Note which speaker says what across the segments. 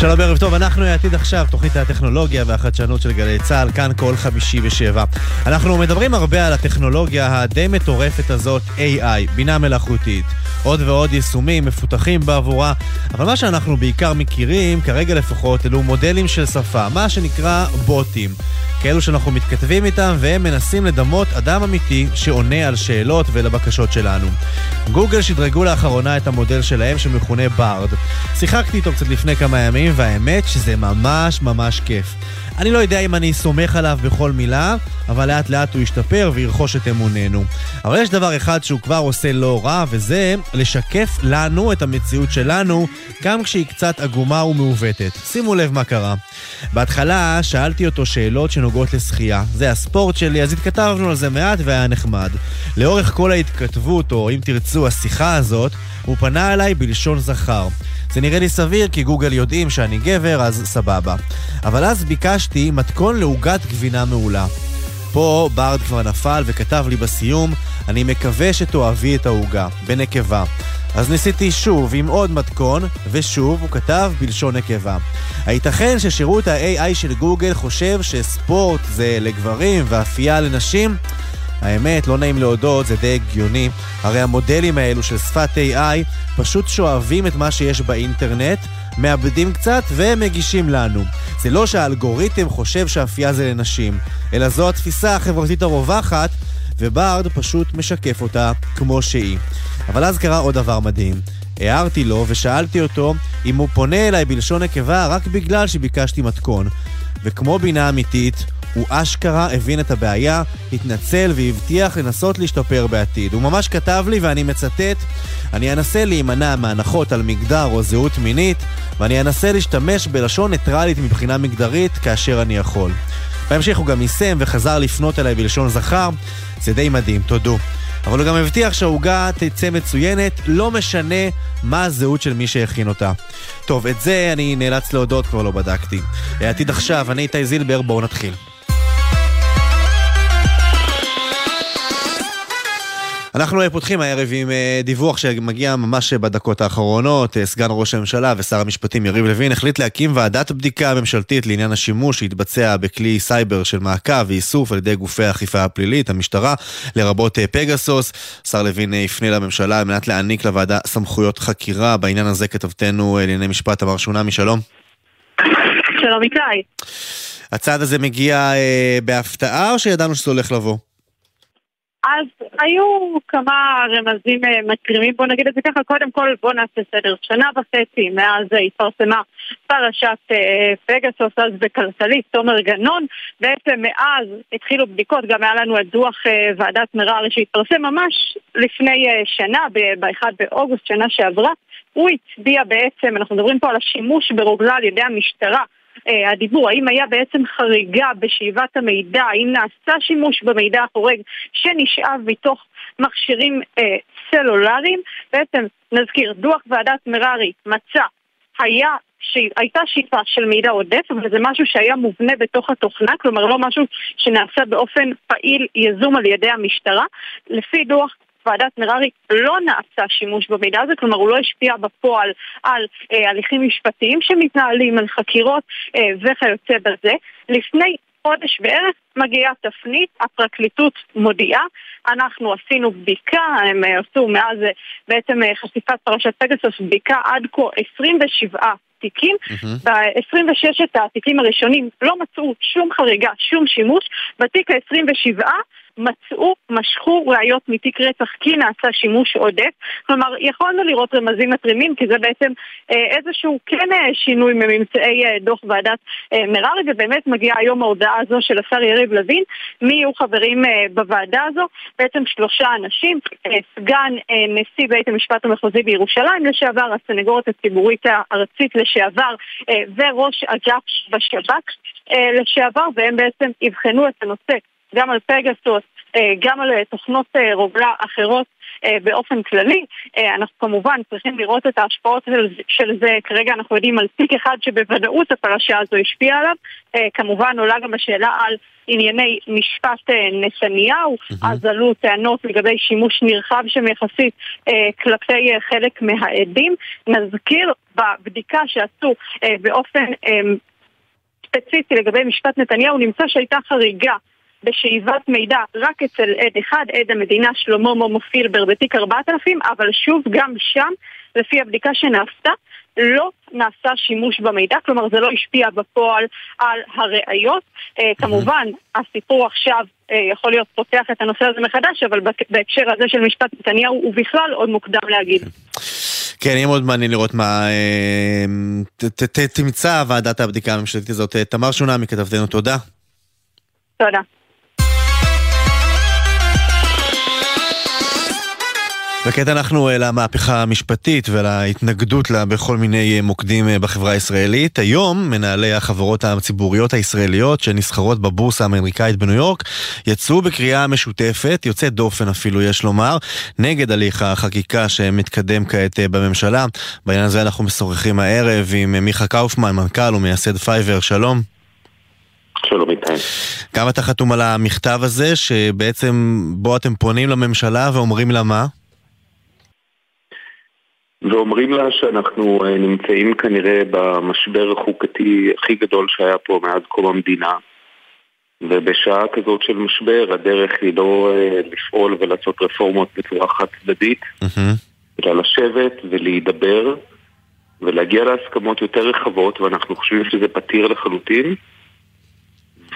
Speaker 1: שלום ערב טוב, אנחנו העתיד עכשיו, תוכנית הטכנולוגיה והחדשנות של גלי צה"ל, כאן כל חמישי ושבע. אנחנו מדברים הרבה על הטכנולוגיה הדי מטורפת הזאת, AI, בינה מלאכותית. עוד ועוד יישומים מפותחים בעבורה, אבל מה שאנחנו בעיקר מכירים, כרגע לפחות, אלו מודלים של שפה, מה שנקרא בוטים. כאלו שאנחנו מתכתבים איתם והם מנסים לדמות אדם אמיתי שעונה על שאלות ולבקשות שלנו. גוגל שדרגו לאחרונה את המודל שלהם שמכונה בארד. שיחקתי איתו קצת לפני כמה ימים והאמת שזה ממש ממש כיף. אני לא יודע אם אני סומך עליו בכל מילה, אבל לאט לאט הוא ישתפר וירכוש את אמוננו. אבל יש דבר אחד שהוא כבר עושה לא רע, וזה לשקף לנו את המציאות שלנו, גם כשהיא קצת עגומה ומעוותת. שימו לב מה קרה. בהתחלה שאלתי אותו שאלות שנוגעות לשחייה. זה הספורט שלי, אז התכתבנו על זה מעט והיה נחמד. לאורך כל ההתכתבות, או אם תרצו, השיחה הזאת, הוא פנה אליי בלשון זכר. זה נראה לי סביר כי גוגל יודעים שאני גבר, אז סבבה. אבל אז ביקשתי מתכון לעוגת גבינה מעולה. פה ברד כבר נפל וכתב לי בסיום, אני מקווה שתאהבי את העוגה, בנקבה. אז ניסיתי שוב עם עוד מתכון, ושוב הוא כתב בלשון נקבה. הייתכן ששירות ה-AI של גוגל חושב שספורט זה לגברים ואפייה לנשים? האמת, לא נעים להודות, זה די הגיוני. הרי המודלים האלו של שפת AI פשוט שואבים את מה שיש באינטרנט, מאבדים קצת ומגישים לנו. זה לא שהאלגוריתם חושב שאפייה זה לנשים, אלא זו התפיסה החברתית הרווחת, וברד פשוט משקף אותה כמו שהיא. אבל אז קרה עוד דבר מדהים. הערתי לו ושאלתי אותו אם הוא פונה אליי בלשון נקבה רק בגלל שביקשתי מתכון. וכמו בינה אמיתית, הוא אשכרה הבין את הבעיה, התנצל והבטיח לנסות להשתפר בעתיד. הוא ממש כתב לי, ואני מצטט, אני אנסה להימנע מהנחות על מגדר או זהות מינית, ואני אנסה להשתמש בלשון ניטרלית מבחינה מגדרית כאשר אני יכול. בהמשך הוא גם יישם וחזר לפנות אליי בלשון זכר, זה די מדהים, תודו. אבל הוא גם הבטיח שהעוגה תצא מצוינת, לא משנה מה הזהות של מי שהכין אותה. טוב, את זה אני נאלץ להודות, כבר לא בדקתי. עתיד עכשיו, אני איתי זילבר, בואו נתחיל. אנחנו פותחים הערב עם אה, דיווח שמגיע ממש בדקות האחרונות. אה, סגן ראש הממשלה ושר המשפטים יריב לוין החליט להקים ועדת בדיקה ממשלתית לעניין השימוש שהתבצע בכלי סייבר של מעקב ואיסוף על ידי גופי האכיפה הפלילית, המשטרה, לרבות אה, פגסוס. שר לוין יפנה לממשלה על מנת להעניק לוועדה סמכויות חקירה. בעניין הזה כתבתנו לענייני משפט אמר שונמי, שלום.
Speaker 2: שלום איתי.
Speaker 1: הצעד הזה מגיע אה, בהפתעה או שידענו שזה הולך לבוא?
Speaker 2: אז היו כמה רמזים אה, מקרימים, בוא נגיד את זה ככה, קודם כל בוא נעשה סדר. שנה וחצי מאז התפרסמה פרשת אה, פגסוס, אז בכלכליסט, תומר גנון, בעצם מאז התחילו בדיקות, גם היה לנו את דוח אה, ועדת מררי שהתפרסם ממש לפני שנה, ב-1 באוגוסט שנה שעברה. הוא הצביע בעצם, אנחנו מדברים פה על השימוש ברוגלה על ידי המשטרה אה, הדיבור, האם היה בעצם חריגה בשאיבת המידע, האם נעשה שימוש במידע החורג שנשאב מתוך מכשירים אה, סלולריים. בעצם נזכיר, דוח ועדת מררי מצא, היה שהייתה שאיפה של מידע עודף, אבל זה משהו שהיה מובנה בתוך התוכנה, כלומר לא משהו שנעשה באופן פעיל יזום על ידי המשטרה. לפי דוח ועדת מררי לא נעשה שימוש במידע הזה, כלומר הוא לא השפיע בפועל על אה, הליכים משפטיים שמתנהלים, על חקירות אה, וכיוצא בזה. לפני חודש בערך מגיעה תפנית, הפרקליטות מודיעה, אנחנו עשינו בדיקה, הם אה, עשו מאז אה, בעצם אה, חשיפת פרשת פגסוס בדיקה עד כה 27 תיקים. Mm-hmm. ב-26 התיקים הראשונים לא מצאו שום חריגה, שום שימוש. בתיק ה-27 מצאו, משכו ראיות מתיק רצח כי נעשה שימוש עודף. כלומר, יכולנו לראות רמזים מתרימים, כי זה בעצם אה, איזשהו כן אה, שינוי מממצאי אה, דוח ועדת מררי, ובאמת מגיעה היום ההודעה הזו של השר יריב לוין, מי יהיו חברים בוועדה הזו. בעצם שלושה אנשים, סגן נשיא בית המשפט המחוזי בירושלים לשעבר, הסנגורית הציבורית הארצית לשעבר, וראש אגף בשב"כ לשעבר, והם בעצם יבחנו את הנושא גם על פגסוס, גם על תוכנות רוגלה אחרות באופן כללי. אנחנו כמובן צריכים לראות את ההשפעות של זה, כרגע אנחנו יודעים על תיק אחד שבוודאות הפרשה הזו השפיעה עליו. כמובן עולה גם השאלה על ענייני משפט נתניהו, אז עלו טענות לגבי שימוש נרחב שם יחסית כלפי חלק מהעדים. נזכיר בבדיקה שעשו באופן ספציפי לגבי משפט נתניהו, נמצא שהייתה חריגה בשאיבת מידע רק אצל עד אחד, עד המדינה שלמה מומו פילבר בתיק 4000, אבל שוב, גם שם, לפי הבדיקה שנעשתה, לא נעשה שימוש במידע, כלומר זה לא השפיע בפועל על הראיות. אה, כמובן, הסיפור עכשיו אה, יכול להיות פותח את הנושא הזה מחדש, אבל בהקשר הזה של משפט נתניהו הוא בכלל עוד מוקדם להגיד.
Speaker 1: כן, יהיה מאוד מעניין לראות מה אה, תמצא ועדת הבדיקה הממשלתית הזאת. תמר שונה מכתבתנו, תודה.
Speaker 2: תודה.
Speaker 1: וכעת אנחנו אה, למהפכה המשפטית ולהתנגדות לה בכל מיני אה, מוקדים אה, בחברה הישראלית. היום מנהלי החברות הציבוריות הישראליות שנסחרות בבורסה האמריקאית בניו יורק יצאו בקריאה משותפת, יוצאת דופן אפילו יש לומר, נגד הליך החקיקה שמתקדם כעת בממשלה. בעניין הזה אנחנו משוחחים הערב עם מיכה קאופמן, מנכ"ל ומייסד Fiverr, שלום.
Speaker 3: שלום איתי.
Speaker 1: גם אתה חתום על המכתב הזה, שבעצם בו אתם פונים לממשלה ואומרים לה מה?
Speaker 3: ואומרים לה שאנחנו אה, נמצאים כנראה במשבר החוקתי הכי גדול שהיה פה מאז קום המדינה ובשעה כזאת של משבר הדרך היא לא אה, לפעול ולעשות רפורמות בצורה חד צדדית אלא לשבת ולהידבר ולהגיע להסכמות יותר רחבות ואנחנו חושבים שזה פתיר לחלוטין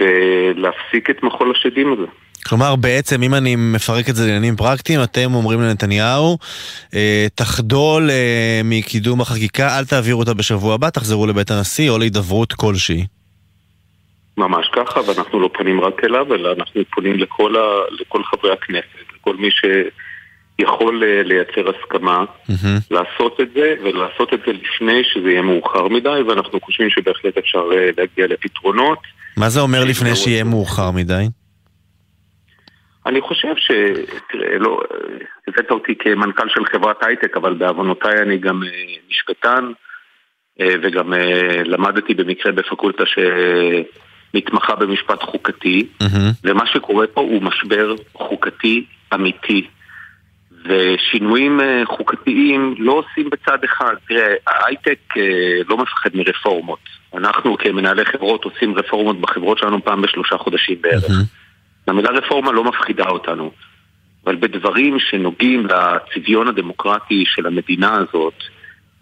Speaker 3: ולהפסיק את מחול השדים הזה.
Speaker 1: כלומר, בעצם, אם אני מפרק את זה לעניינים פרקטיים, אתם אומרים לנתניהו, אה, תחדול אה, מקידום החקיקה, אל תעבירו אותה בשבוע הבא, תחזרו לבית הנשיא או להידברות כלשהי.
Speaker 3: ממש ככה, ואנחנו לא פונים רק אליו, אלא אנחנו פונים לכל, ה, לכל חברי הכנסת, לכל מי שיכול אה, לייצר הסכמה, mm-hmm. לעשות את זה, ולעשות את זה לפני שזה יהיה מאוחר מדי, ואנחנו חושבים שבהחלט אפשר להגיע לפתרונות.
Speaker 1: מה זה אומר לפני שיהיה מאוחר מדי?
Speaker 3: אני חושב ש... תראה, לא... הבאת אותי כמנכ"ל של חברת הייטק, אבל בעוונותיי אני גם אה, משפטן, אה, וגם אה, למדתי במקרה בפקולטה שמתמחה במשפט חוקתי, mm-hmm. ומה שקורה פה הוא משבר חוקתי אמיתי. ושינויים חוקתיים לא עושים בצד אחד. תראה, ההייטק לא מפחד מרפורמות. אנחנו כמנהלי חברות עושים רפורמות בחברות שלנו פעם בשלושה חודשים בערך. Mm-hmm. המילה רפורמה לא מפחידה אותנו, אבל בדברים שנוגעים לצביון הדמוקרטי של המדינה הזאת,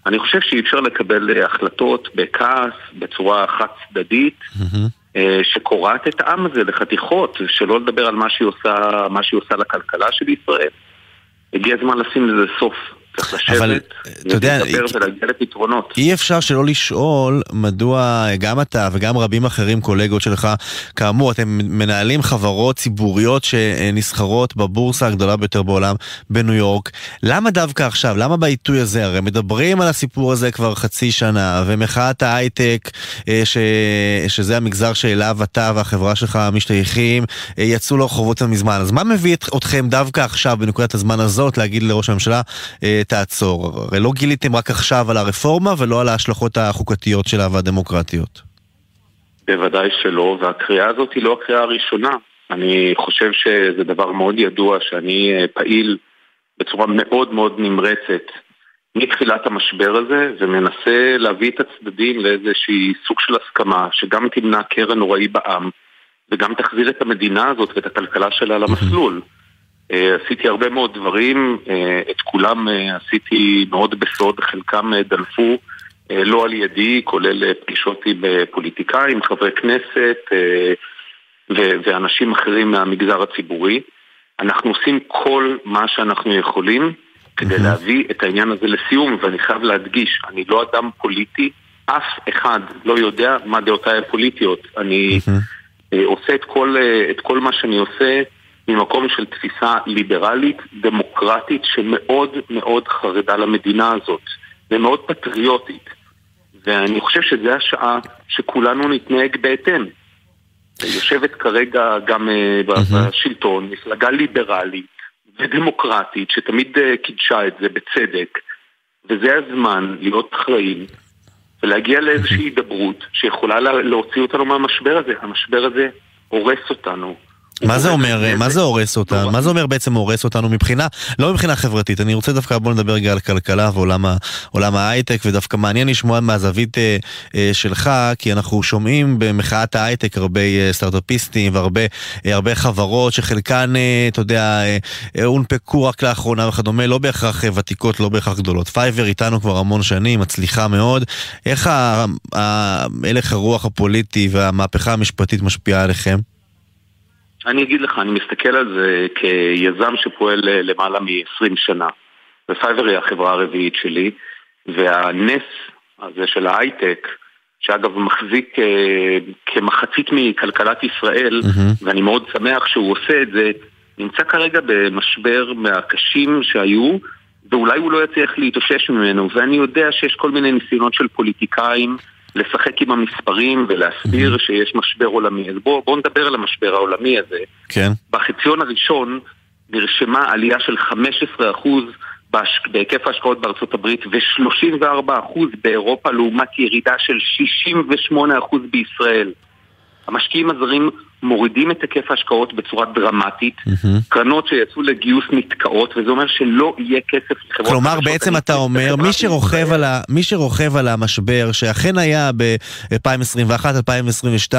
Speaker 3: אני חושב שאי אפשר לקבל החלטות בכעס, בצורה חד צדדית, mm-hmm. שקורעת את העם הזה לחתיכות, שלא לדבר על מה שהיא עושה, מה שהיא עושה לכלכלה של ישראל. הגיע הזמן לשים לזה סוף. צריך לשבת, אתה יודע, ולהגיע לפתרונות.
Speaker 1: אי אפשר שלא לשאול מדוע גם אתה וגם רבים אחרים, קולגות שלך, כאמור, אתם מנהלים חברות ציבוריות שנסחרות בבורסה הגדולה ביותר בעולם, בניו יורק. למה דווקא עכשיו? למה בעיתוי הזה? הרי מדברים על הסיפור הזה כבר חצי שנה, ומחאת ההייטק, אה, ש... שזה המגזר שאליו אתה והחברה שלך משתייכים, אה, יצאו לרחובות מזמן. אז מה מביא אתכם דווקא עכשיו, בנקודת הזמן הזאת, להגיד לראש הממשלה, אה, תעצור. הרי לא גיליתם רק עכשיו על הרפורמה ולא על ההשלכות החוקתיות שלה והדמוקרטיות.
Speaker 3: בוודאי שלא, והקריאה הזאת היא לא הקריאה הראשונה. אני חושב שזה דבר מאוד ידוע שאני אה, פעיל בצורה מאוד מאוד נמרצת מתחילת המשבר הזה, ומנסה להביא את הצדדים לאיזשהי סוג של הסכמה, שגם תמנע קרע נוראי בעם, וגם תחזיר את המדינה הזאת ואת הכלכלה שלה למסלול. אה, עשיתי הרבה מאוד דברים, אה, את כולם אה, עשיתי מאוד בסוד, חלקם דלפו לא על ידי, כולל פגישות עם פוליטיקאים, חברי כנסת ואנשים אחרים מהמגזר הציבורי. אנחנו עושים כל מה שאנחנו יכולים כדי להביא את העניין הזה לסיום, ואני חייב להדגיש, אני לא אדם פוליטי, אף אחד לא יודע מה דעותיי הפוליטיות. אני עושה את כל, את כל מה שאני עושה ממקום של תפיסה ליברלית, דמוקרטית, שמאוד מאוד חרדה למדינה הזאת, ומאוד פטריוטית. ואני חושב שזו השעה שכולנו נתנהג בהתאם. יושבת כרגע גם בשלטון, מפלגה ליברלית ודמוקרטית שתמיד קידשה את זה בצדק, וזה הזמן להיות אחראים ולהגיע לאיזושהי הידברות שיכולה להוציא אותנו מהמשבר הזה. המשבר הזה הורס אותנו.
Speaker 1: מה זה אומר, מה זה הורס אותנו? מה זה אומר בעצם הורס אותנו מבחינה, לא מבחינה חברתית, אני רוצה דווקא, בוא נדבר רגע על כלכלה ועולם ההייטק, ודווקא מעניין לשמוע מהזווית אה, אה, שלך, כי אנחנו שומעים במחאת ההייטק הרבה אה, סטארט-אפיסטים והרבה הרבה חברות שחלקן, אתה יודע, הונפקו רק לאחרונה וכדומה, לא בהכרח ותיקות, לא בהכרח גדולות. Fiverr איתנו כבר המון שנים, מצליחה מאוד. איך הלך הרוח הפוליטי והמהפכה המשפטית משפיעה עליכם?
Speaker 3: אני אגיד לך, אני מסתכל על זה כיזם שפועל אה, למעלה מ-20 שנה. ופייבר היא החברה הרביעית שלי, והנס הזה של ההייטק, שאגב מחזיק אה, כמחצית מכלכלת ישראל, mm-hmm. ואני מאוד שמח שהוא עושה את זה, נמצא כרגע במשבר מהקשים שהיו, ואולי הוא לא יצליח להתאושש ממנו, ואני יודע שיש כל מיני ניסיונות של פוליטיקאים לשחק עם המספרים ולהסביר mm-hmm. שיש משבר עולמי. אז בואו בוא נדבר על המשבר העולמי הזה.
Speaker 1: כן.
Speaker 3: בחציון הראשון נרשמה עלייה של 15% בהש... בהיקף ההשקעות בארצות הברית ו-34% באירופה לעומת ירידה של 68% בישראל. המשקיעים הזרים מורידים את היקף ההשקעות בצורה דרמטית, mm-hmm. קרנות שיצאו לגיוס נתקעות, וזה אומר שלא יהיה כסף לחברות...
Speaker 1: כלומר, בעצם אתה אומר, מי שרוכב, על ה, מי שרוכב על המשבר, שאכן היה ב-2021-2022,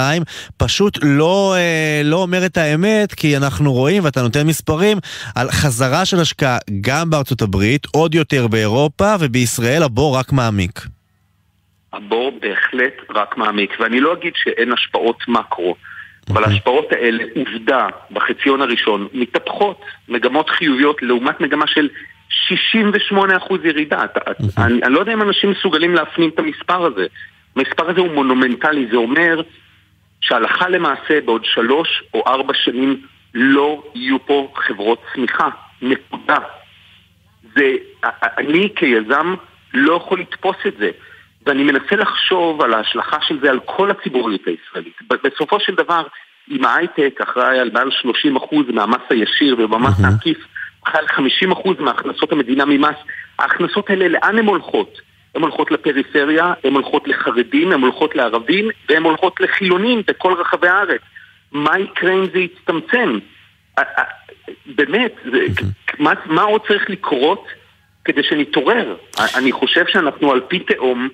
Speaker 1: פשוט לא, אה, לא אומר את האמת, כי אנחנו רואים, ואתה נותן מספרים, על חזרה של השקעה גם בארצות הברית, עוד יותר באירופה, ובישראל הבור רק מעמיק.
Speaker 3: הבור בהחלט רק מעמיק, ואני לא אגיד שאין השפעות מקרו. אבל ההשפעות האלה, עובדה, בחציון הראשון, מתהפכות מגמות חיוביות לעומת מגמה של 68% ירידה. אני, אני לא יודע אם אנשים מסוגלים להפנים את המספר הזה. המספר הזה הוא מונומנטלי, זה אומר שהלכה למעשה בעוד שלוש או ארבע שנים לא יהיו פה חברות צמיחה. נקודה. זה, אני כיזם לא יכול לתפוס את זה. ואני מנסה לחשוב על ההשלכה של זה על כל הציבוריות הישראלית. בסופו של דבר, אם ההייטק אחראי על מעל 30% מהמס הישיר ובמס mm-hmm. העקיף, אחראי על 50% מהכנסות המדינה ממס, ההכנסות האלה לאן הן הולכות? הן הולכות לפריפריה, הן הולכות לחרדים, הן הולכות לערבים, והן הולכות לחילונים בכל רחבי הארץ. מה יקרה אם זה יצטמצם? באמת, זה. מה, מה עוד צריך לקרות כדי שנתעורר? אני חושב שאנחנו על פי תהום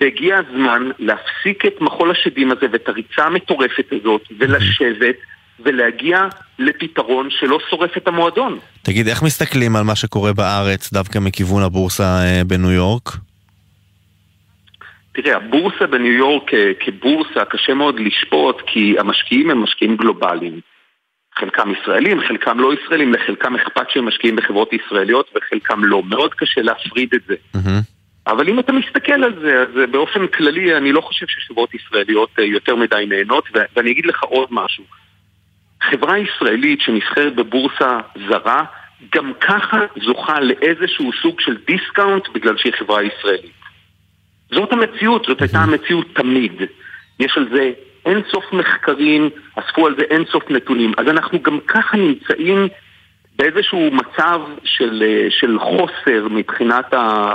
Speaker 3: והגיע הזמן להפסיק את מחול השדים הזה ואת הריצה המטורפת הזאת ולשבת ולהגיע לפתרון שלא שורף את המועדון.
Speaker 1: תגיד, איך מסתכלים על מה שקורה בארץ דווקא מכיוון הבורסה אה, בניו יורק?
Speaker 3: תראה, הבורסה בניו יורק אה, כבורסה קשה מאוד לשפוט כי המשקיעים הם משקיעים גלובליים. חלקם ישראלים, חלקם לא ישראלים, לחלקם אכפת שהם משקיעים בחברות ישראליות וחלקם לא. מאוד קשה להפריד את זה. Mm-hmm. אבל אם אתה מסתכל על זה, אז באופן כללי אני לא חושב שחברות ישראליות אה, יותר מדי נהנות, ואני אגיד לך עוד משהו. חברה ישראלית שנסחרת בבורסה זרה, גם ככה זוכה לאיזשהו סוג של דיסקאונט בגלל שהיא חברה ישראלית. זאת המציאות, זאת הייתה המציאות תמיד. יש על זה אין סוף מחקרים, אספו על זה אין סוף נתונים. אז אנחנו גם ככה נמצאים באיזשהו מצב של, אה, של חוסר מבחינת, ה,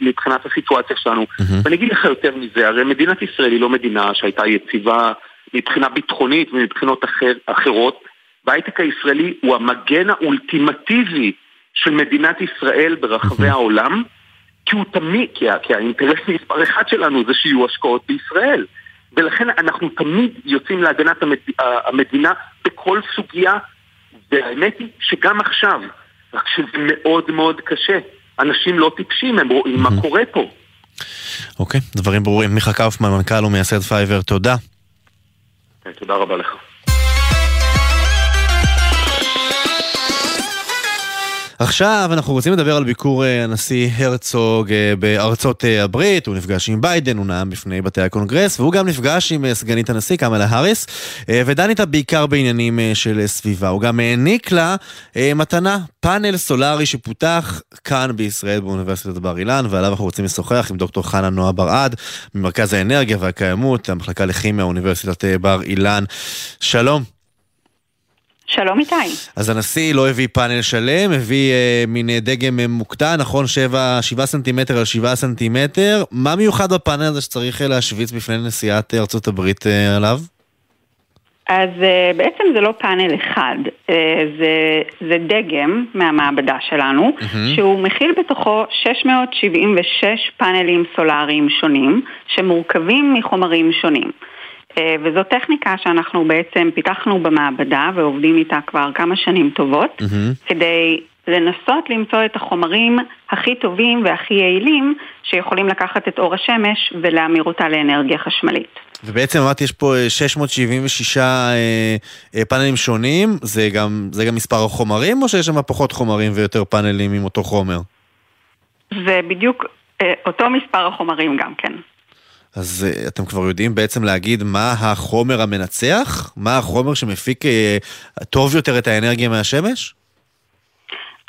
Speaker 3: מבחינת הסיטואציה שלנו. Mm-hmm. ואני אגיד לך יותר מזה, הרי מדינת ישראל היא לא מדינה שהייתה יציבה מבחינה ביטחונית ומבחינות אחר, אחרות, וההייטק הישראלי הוא המגן האולטימטיבי של מדינת ישראל ברחבי mm-hmm. העולם, כי הוא תמיד, כי, כי האינטרס מספר אחד שלנו זה שיהיו השקעות בישראל. ולכן אנחנו תמיד יוצאים להגנת המדינה בכל סוגיה והאמת היא שגם עכשיו, רק שזה מאוד מאוד קשה. אנשים לא טיפשים, הם רואים מה קורה פה.
Speaker 1: אוקיי, דברים ברורים. מיכה קאופמן, מנכ"ל ומייסד פייבר, תודה.
Speaker 3: כן, תודה רבה לך.
Speaker 1: עכשיו אנחנו רוצים לדבר על ביקור אה, הנשיא הרצוג אה, בארצות אה, הברית, הוא נפגש עם ביידן, הוא נאם בפני בתי הקונגרס, והוא גם נפגש עם סגנית הנשיא קמאלה האריס, ודן איתה בעיקר בעניינים של סביבה. הוא גם העניק לה מתנה, פאנל סולארי שפותח כאן בישראל באוניברסיטת בר אילן, ועליו אנחנו רוצים לשוחח עם דוקטור חנה נועה בראד, ממרכז האנרגיה והקיימות, המחלקה לכימיה, אוניברסיטת בר אילן. שלום.
Speaker 4: שלום איתי.
Speaker 1: אז הנשיא לא הביא פאנל שלם, הביא אה, מין אה, דגם אה, מוקטן, נכון? 7, 7 סנטימטר על 7 סנטימטר. מה מיוחד בפאנל הזה שצריך אה, להשוויץ בפני נשיאת ארצות הברית אה, עליו?
Speaker 4: אז uh, בעצם זה לא פאנל אחד, uh, זה, זה דגם מהמעבדה שלנו, mm-hmm. שהוא מכיל בתוכו 676 פאנלים סולאריים שונים, שמורכבים מחומרים שונים. אה, וזו טכניקה שאנחנו בעצם פיתחנו במעבדה ועובדים איתה כבר כמה שנים טובות, mm-hmm. כדי לנסות למצוא את החומרים הכי טובים והכי יעילים שיכולים לקחת את אור השמש ולהמיר אותה לאנרגיה חשמלית.
Speaker 1: ובעצם אמרתי, יש פה 676 אה, אה, פאנלים שונים, זה גם, זה גם מספר החומרים או שיש שם פחות חומרים ויותר פאנלים עם אותו חומר?
Speaker 4: זה בדיוק אותו מספר החומרים גם כן.
Speaker 1: אז uh, אתם כבר יודעים בעצם להגיד מה החומר המנצח? מה החומר שמפיק uh, טוב יותר את האנרגיה מהשמש?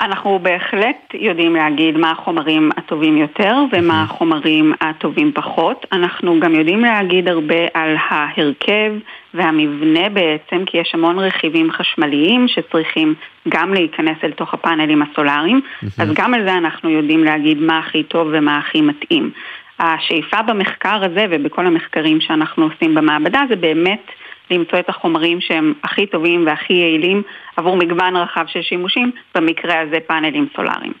Speaker 4: אנחנו בהחלט יודעים להגיד מה החומרים הטובים יותר ומה החומרים הטובים פחות. אנחנו גם יודעים להגיד הרבה על ההרכב והמבנה בעצם, כי יש המון רכיבים חשמליים שצריכים גם להיכנס אל תוך הפאנלים הסולאריים, אז גם על זה אנחנו יודעים להגיד מה הכי טוב ומה הכי מתאים. השאיפה במחקר הזה ובכל המחקרים שאנחנו עושים במעבדה זה באמת למצוא את החומרים שהם הכי טובים והכי יעילים עבור מגוון רחב של שימושים, במקרה הזה פאנלים סולאריים.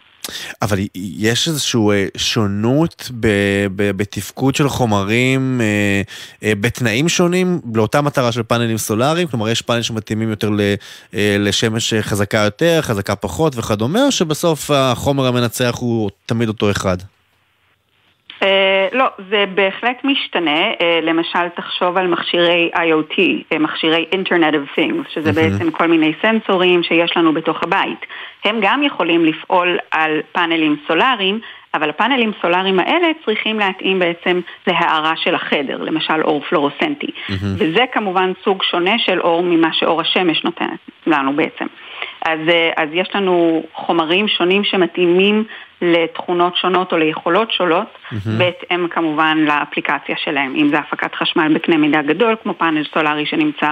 Speaker 1: אבל יש איזושהי אה, שונות בתפקוד של חומרים אה, אה, בתנאים שונים לאותה מטרה של פאנלים סולאריים? כלומר, יש פאנלים שמתאימים יותר לשמש חזקה יותר, חזקה פחות וכדומה, או שבסוף החומר המנצח הוא תמיד אותו אחד?
Speaker 4: Uh, לא, זה בהחלט משתנה. Uh, למשל, תחשוב על מכשירי IoT, uh, מכשירי Internet of Things, שזה mm-hmm. בעצם כל מיני סנסורים שיש לנו בתוך הבית. הם גם יכולים לפעול על פאנלים סולאריים, אבל הפאנלים סולאריים האלה צריכים להתאים בעצם להערה של החדר, למשל אור פלורוסנטי. Mm-hmm. וזה כמובן סוג שונה של אור ממה שאור השמש נותנת לנו בעצם. אז, אז יש לנו חומרים שונים שמתאימים לתכונות שונות או ליכולות שונות, mm-hmm. בהתאם כמובן לאפליקציה שלהם, אם זה הפקת חשמל בקנה מידה גדול, כמו פאנל סולארי שנמצא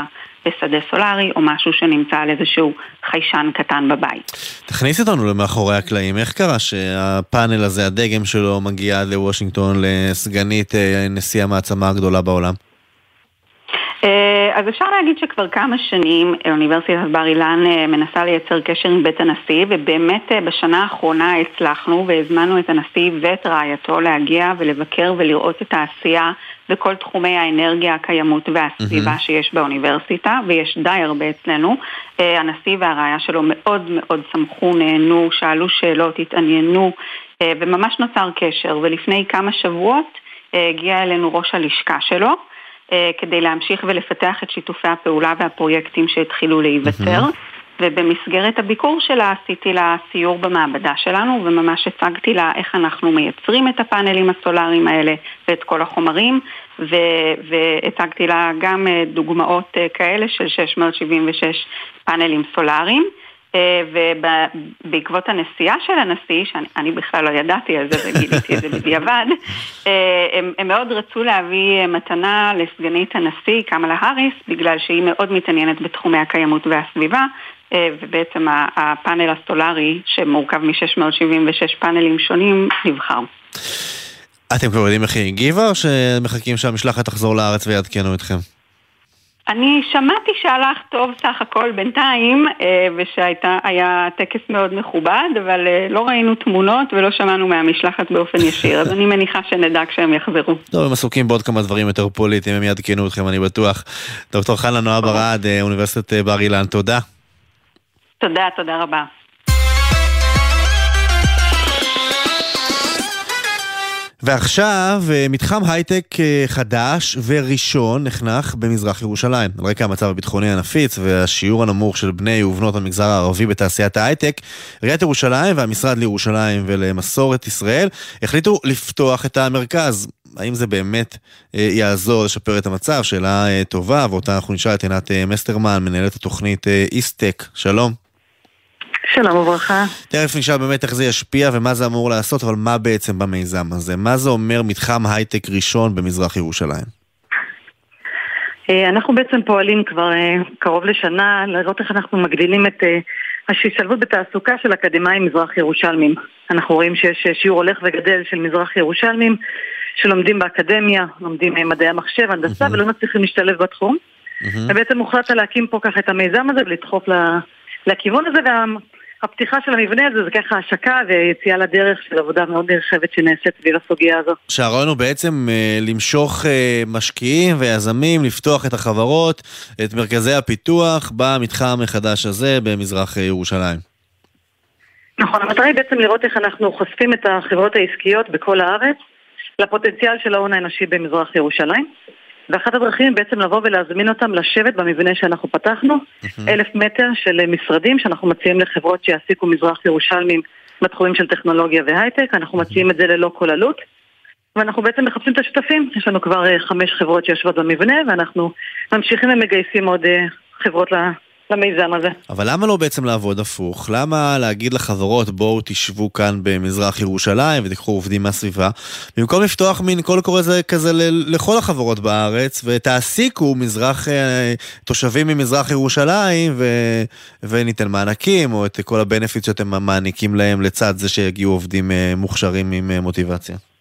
Speaker 4: בשדה סולארי, או משהו שנמצא על איזשהו חיישן קטן בבית.
Speaker 1: תכניס אותנו למאחורי הקלעים, איך קרה שהפאנל הזה, הדגם שלו, מגיע לוושינגטון לסגנית אה, נשיא המעצמה הגדולה בעולם?
Speaker 4: אה, אז אפשר להגיד שכבר כמה שנים אוניברסיטת בר אילן אה, מנסה לייצר קשר עם בית הנשיא ובאמת אה, בשנה האחרונה הצלחנו והזמנו את הנשיא ואת רעייתו להגיע ולבקר ולראות את העשייה בכל תחומי האנרגיה, הקיימות והסביבה mm-hmm. שיש באוניברסיטה ויש די הרבה אצלנו. הנשיא והרעיה שלו מאוד מאוד שמחו, נהנו, שאלו שאלות, התעניינו וממש נוצר קשר ולפני כמה שבועות הגיע אלינו ראש הלשכה שלו כדי להמשיך ולפתח את שיתופי הפעולה והפרויקטים שהתחילו להיוותר. ובמסגרת הביקור שלה עשיתי לה סיור במעבדה שלנו וממש הצגתי לה איך אנחנו מייצרים את הפאנלים הסולאריים האלה ואת כל החומרים ו- והצגתי לה גם אה, דוגמאות אה, כאלה של 676 פאנלים סולאריים. אה, ובעקבות הנסיעה של הנשיא, שאני בכלל לא ידעתי על זה וגיליתי את זה בדיעבד, אה, הם, הם מאוד רצו להביא מתנה לסגנית הנשיא, קמאלה האריס, בגלל שהיא מאוד מתעניינת בתחומי הקיימות והסביבה, אה, ובעצם הפאנל הסולארי, שמורכב מ-676 פאנלים שונים, נבחר.
Speaker 1: אתם כבר יודעים איך היא הגיבה, או שמחכים שהמשלחת תחזור לארץ ויעדכנו אתכם?
Speaker 4: אני שמעתי שהלך טוב סך הכל בינתיים, אה, ושהיה טקס מאוד מכובד, אבל אה, לא ראינו תמונות ולא שמענו מהמשלחת באופן ישיר, אז אני מניחה שנדע כשהם יחזרו.
Speaker 1: טוב, הם עסוקים בעוד כמה דברים יותר פוליטיים, הם יעדכנו אתכם, אני בטוח. דוקטור חנה נועה ברד, אה, אוניברסיטת בר אילן, תודה.
Speaker 4: תודה, תודה רבה.
Speaker 1: ועכשיו אה, מתחם הייטק אה, חדש וראשון נחנך במזרח ירושלים. על רקע המצב הביטחוני הנפיץ והשיעור הנמוך של בני ובנות המגזר הערבי בתעשיית ההייטק, עיריית ירושלים והמשרד לירושלים ולמסורת ישראל החליטו לפתוח את המרכז. האם זה באמת אה, יעזור לשפר את המצב? שאלה טובה, ואותה אנחנו נשאל את עינת מסטרמן, מנהלת התוכנית איסטק. שלום.
Speaker 5: שלום וברכה.
Speaker 1: תכף נשאל באמת איך זה ישפיע ומה זה אמור לעשות, אבל מה בעצם במיזם הזה? מה זה אומר מתחם הייטק ראשון במזרח ירושלים?
Speaker 5: אה, אנחנו בעצם פועלים כבר אה, קרוב לשנה לראות איך אנחנו מגדילים את אה, השתלבות בתעסוקה של אקדמאים מזרח ירושלמים. אנחנו רואים שיש שיעור הולך וגדל של מזרח ירושלמים שלומדים באקדמיה, לומדים מדעי המחשב, הנדסה, ולא מצליחים להשתלב בתחום. ובעצם הוחלט להקים פה ככה את המיזם הזה ולדחוף לכיוון הזה, הפתיחה של המבנה הזה זה ככה השקה ויציאה לדרך של עבודה מאוד נרחבת שנעשית סביב הסוגיה הזו.
Speaker 1: שהרעיון הוא בעצם אה, למשוך אה, משקיעים ויזמים, לפתוח את החברות, את מרכזי הפיתוח במתחם החדש הזה במזרח אה, ירושלים.
Speaker 5: נכון, המטרה היא בעצם לראות איך אנחנו חושפים את החברות העסקיות בכל הארץ לפוטנציאל של ההון האנושי במזרח ירושלים. ואחת הדרכים היא בעצם לבוא ולהזמין אותם לשבת במבנה שאנחנו פתחנו, אלף מטר של משרדים שאנחנו מציעים לחברות שיעסיקו מזרח ירושלמים בתחומים של טכנולוגיה והייטק, אנחנו מציעים את זה ללא כל עלות. ואנחנו בעצם מחפשים את השותפים, יש לנו כבר אה, חמש חברות שיושבות במבנה ואנחנו ממשיכים ומגייסים עוד אה, חברות למיזם הזה.
Speaker 1: אבל למה לא בעצם לעבוד הפוך? למה להגיד לחברות בואו תשבו כאן במזרח ירושלים ותיקחו עובדים מהסביבה, במקום לפתוח מין קול קורא זה כזה לכל החברות בארץ ותעסיקו מזרח, אה, תושבים ממזרח ירושלים ו, וניתן מענקים או את כל הבנפיט שאתם מעניקים להם לצד זה שיגיעו עובדים אה, מוכשרים עם אה, מוטיבציה.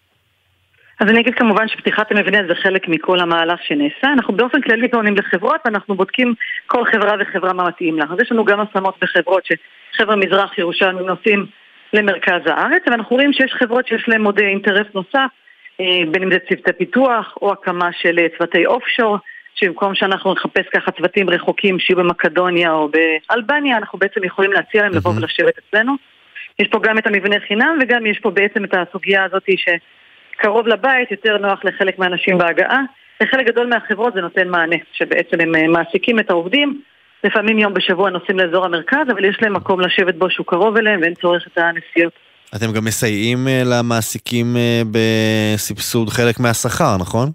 Speaker 5: אז אני אגיד כמובן שפתיחת המבנה זה חלק מכל המהלך שנעשה. אנחנו באופן כללי פונים לחברות ואנחנו בודקים כל חברה וחברה מה מתאים לה. אז יש לנו גם השמות בחברות שחבר'ה מזרח ירושלים נוסעים למרכז הארץ, ואנחנו רואים שיש חברות שיש להן עוד אינטרס נוסף, אה, בין אם זה צוותי פיתוח או הקמה של אה, צוותי אוף שור, שבמקום שאנחנו נחפש ככה צוותים רחוקים שיהיו במקדוניה או באלבניה, אנחנו בעצם יכולים להציע להם לבוא ולשבת אצלנו. יש פה גם את המבנה חינם וגם יש פה בעצם את הסוגיה הזאת ש... קרוב לבית, יותר נוח לחלק מהאנשים בהגעה. לחלק גדול מהחברות זה נותן מענה, שבעצם הם אה, מעסיקים את העובדים. לפעמים יום בשבוע נוסעים לאזור המרכז, אבל יש להם מקום לשבת בו שהוא קרוב אליהם ואין צורך את הנסיעות.
Speaker 1: אתם גם מסייעים אה, למעסיקים אה, בסבסוד חלק מהשכר, נכון?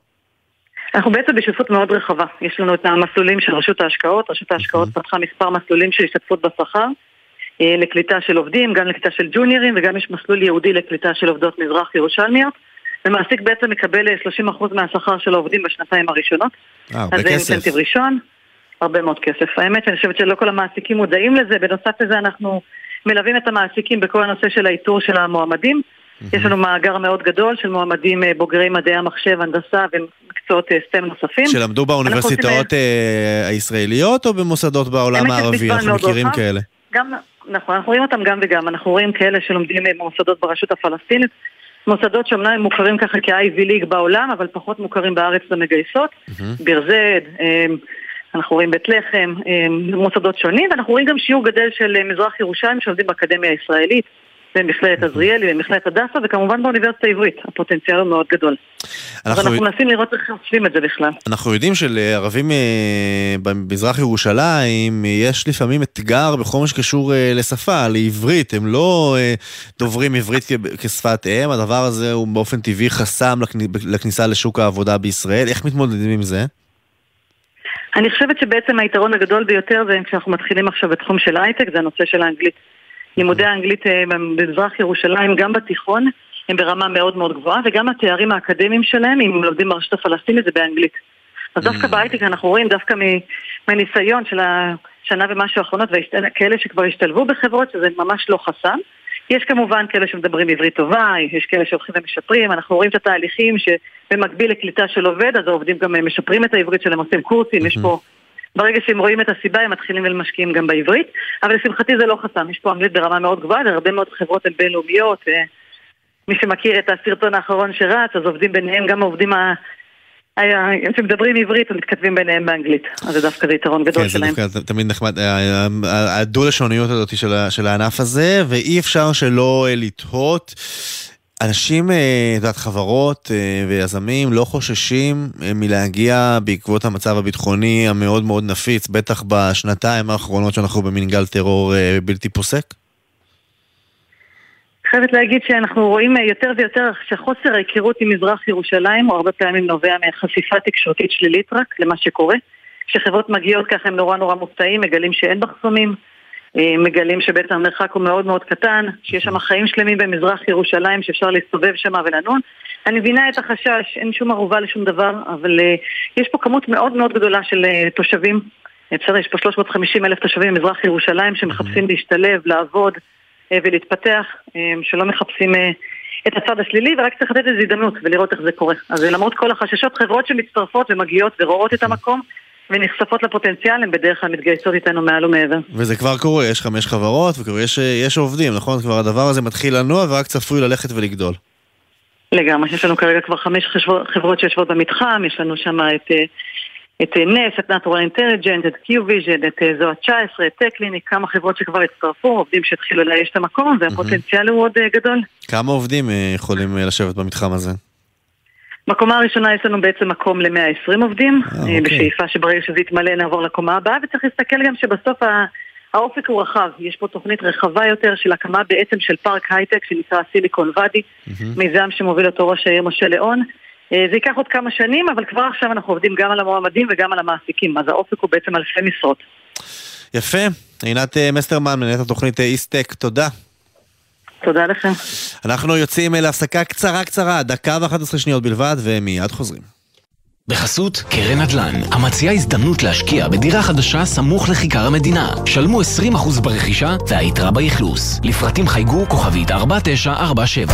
Speaker 5: אנחנו בעצם בשותפות מאוד רחבה. יש לנו את המסלולים של רשות ההשקעות, רשות ההשקעות פתחה מספר מסלולים של השתתפות בשכר לקליטה של עובדים, גם לקליטה של ג'וניורים וגם יש מסלול ייעודי לקליטה של עובדות מזרח ירושלמיות. ומעסיק בעצם מקבל 30% אה, מהשכר של העובדים בשנתיים הראשונות.
Speaker 1: אה, הרבה כסף. אז זה
Speaker 5: אינטנטיב ראשון, הרבה מאוד כסף. האמת שאני חושבת שלא כל המעסיקים מודעים לזה, בנוסף לזה אנחנו מלווים את המעסיקים בכל הנושא של האיתור של המועמדים. יש לנו מאגר מאוד גדול של מועמדים אה, בוגרי מדעי המחשב, הנדסה ומקצועות סטם אה, נוספים.
Speaker 1: שלמדו באוניברסיטאות הישראליות או במוסדות בעולם הערבי? אנחנו מכירים כאלה.
Speaker 5: גם, נכון, אנחנו רואים אותם גם וגם. אנחנו רואים כאלה שלומדים במוסדות ברשות הפלסטינית, מוסדות שאומנם הם מוכרים ככה כ-IV ליג בעולם, אבל פחות מוכרים בארץ למגייסות. Mm-hmm. ביר זד, אנחנו רואים בית לחם, אמ, מוסדות שונים, ואנחנו רואים גם שיעור גדל של אה, מזרח ירושלים שעובדים באקדמיה הישראלית. במכללת עזריאלי, במכללת הדסה, וכמובן באוניברסיטה העברית. הפוטנציאל הוא מאוד גדול. אנחנו... אנחנו מנסים לראות איך עושים את זה בכלל.
Speaker 1: אנחנו יודעים שלערבים אה, במזרח ירושלים יש לפעמים אתגר בכל מה שקשור אה, לשפה, לעברית. הם לא אה, דוברים עברית כשפת אם, הדבר הזה הוא באופן טבעי חסם לכניסה לשוק העבודה בישראל. איך מתמודדים עם זה?
Speaker 5: אני חושבת שבעצם היתרון הגדול ביותר זה כשאנחנו מתחילים עכשיו בתחום של הייטק, זה הנושא של האנגלית. לימודי האנגלית אה, במזרח ירושלים, גם בתיכון, הם ברמה מאוד מאוד גבוהה, וגם התארים האקדמיים שלהם, אם הם לומדים ברשות הפלסטינית, זה באנגלית. אז דווקא mm. בהייטק אנחנו רואים, דווקא מהניסיון של השנה ומשהו האחרונות, כאלה שכבר השתלבו בחברות, שזה ממש לא חסם. יש כמובן כאלה שמדברים עברית טובה, יש כאלה שהולכים ומשפרים, אנחנו רואים את התהליכים שבמקביל לקליטה של עובד, אז העובדים גם משפרים את העברית שלהם, עושים קורסים, יש פה ברגע שהם רואים את הסיבה הם מתחילים ולמשקיעים גם בעברית, אבל לשמחתי זה לא חסם, יש פה אנגלית ברמה מאוד גבוהה, והרבה מאוד חברות הן בינלאומיות, אה, מי שמכיר את הסרטון האחרון שרץ, אז עובדים ביניהם, גם העובדים ה... שמדברים עברית ומתכתבים ביניהם באנגלית, אז זה דווקא זה יתרון גדול כן, שלהם.
Speaker 1: כן, זה דווקא תמיד נחמד, אה, הדו-לשוניות הזאת של הענף הזה, ואי אפשר שלא אה, לתהות אנשים, אה, את יודעת, חברות אה, ויזמים לא חוששים אה, מלהגיע בעקבות המצב הביטחוני המאוד מאוד נפיץ, בטח בשנתיים האחרונות שאנחנו במין גל טרור בלתי פוסק?
Speaker 5: חייבת להגיד שאנחנו רואים יותר ויותר שחוסר ההיכרות עם מזרח ירושלים הוא הרבה פעמים נובע מחשיפה תקשורתית שלילית רק למה שקורה. כשחברות מגיעות ככה הם נורא נורא מופתעים, מגלים שאין מחסומים, מגלים שבעצם המרחק הוא מאוד מאוד קטן, שיש שם חיים שלמים במזרח ירושלים שאפשר להסתובב שם ולנון. אני מבינה את החשש, אין שום ערובה לשום דבר, אבל uh, יש פה כמות מאוד מאוד גדולה של uh, תושבים. בסדר, יש פה 350 אלף תושבים במזרח ירושלים שמחפשים להשתלב, לעבוד ולהתפתח, שלא מחפשים את הצד השלילי, ורק צריך לתת איזו הזדמנות ולראות איך זה קורה. אז למרות כל החששות, חברות שמצטרפות ומגיעות ורואות את המקום, ונחשפות לפוטנציאל, הן בדרך כלל מתגייסות איתנו מעל ומעבר.
Speaker 1: וזה כבר קורה, יש חמש חברות, וכבר יש, יש עובדים, נכון? כבר הדבר הזה מתחיל לנוע ורק צפוי ללכת ולגדול.
Speaker 5: לגמרי, יש לנו כרגע כבר חמש חברות שיושבות במתחם, יש לנו שם את, את נס, את Natural Intelligent, את Q-Vision, את זוהה 19, את טקליניק, כמה חברות שכבר הצטרפו, עובדים שהתחילו לאייש את המקום, והפוטנציאל הוא עוד אה, גדול.
Speaker 1: כמה עובדים אה, יכולים אה, לשבת במתחם הזה?
Speaker 5: בקומה הראשונה יש לנו בעצם מקום ל-120 עובדים, אה, אוקיי. בשאיפה שברגע שזה יתמלא נעבור לקומה הבאה, וצריך להסתכל גם שבסוף האופק הוא רחב, יש פה תוכנית רחבה יותר של הקמה בעצם של פארק הייטק שנקרא Silicon Wadi, מיזם שמוביל אותו ראש העיר משה ליאון. אה, זה ייקח עוד כמה שנים, אבל כבר עכשיו אנחנו עובדים גם על המועמדים וגם על המעסיקים, אז האופק הוא בעצם אלפי משרות.
Speaker 1: יפה. עינת אה, מסטרמן, מנהלת התוכנית איסטק, תודה.
Speaker 5: תודה לכם.
Speaker 1: אנחנו יוצאים להפסקה קצרה קצרה, דקה ו-11 שניות בלבד, ומיד חוזרים.
Speaker 6: בחסות קרן נדל"ן, המציעה הזדמנות להשקיע בדירה חדשה סמוך לכיכר המדינה. שלמו 20% ברכישה והיתרה באכלוס. לפרטים חייגו כוכבית 4947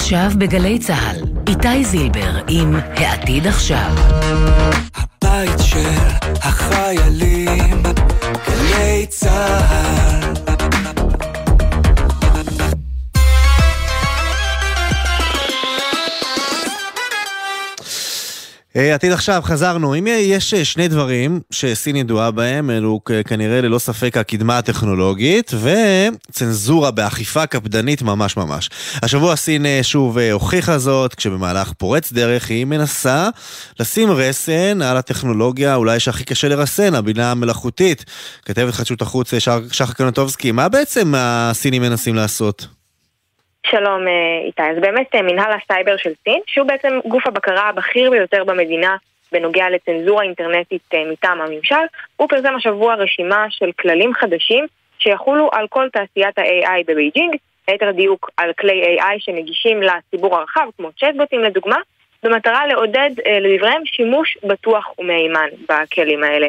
Speaker 7: עכשיו בגלי צה"ל, איתי זילבר עם העתיד עכשיו.
Speaker 8: הבית של החיילים, גלי צה"ל
Speaker 1: עתיד עכשיו, חזרנו. אם יש אה, שני דברים שסין ידועה בהם, אלו כנראה ללא ספק הקדמה הטכנולוגית וצנזורה באכיפה קפדנית ממש ממש. השבוע סין אה, שוב הוכיחה זאת, כשבמהלך פורץ דרך היא מנסה לשים רסן על הטכנולוגיה אולי שהכי קשה לרסן, הבינה המלאכותית. כתבת חדשות החוץ שחר קנטובסקי, מה בעצם הסינים מנסים לעשות?
Speaker 9: שלום אה, איתי, אז באמת אה, מנהל הסייבר של סין, שהוא בעצם גוף הבקרה הבכיר ביותר במדינה בנוגע לצנזורה אינטרנטית אה, מטעם הממשל, הוא פרסם השבוע רשימה של כללים חדשים שיחולו על כל תעשיית ה-AI בבייג'ינג, ליתר דיוק על כלי AI שנגישים לציבור הרחב, כמו צ'טבוטים לדוגמה, במטרה לעודד לדבריהם שימוש בטוח ומהימן בכלים האלה.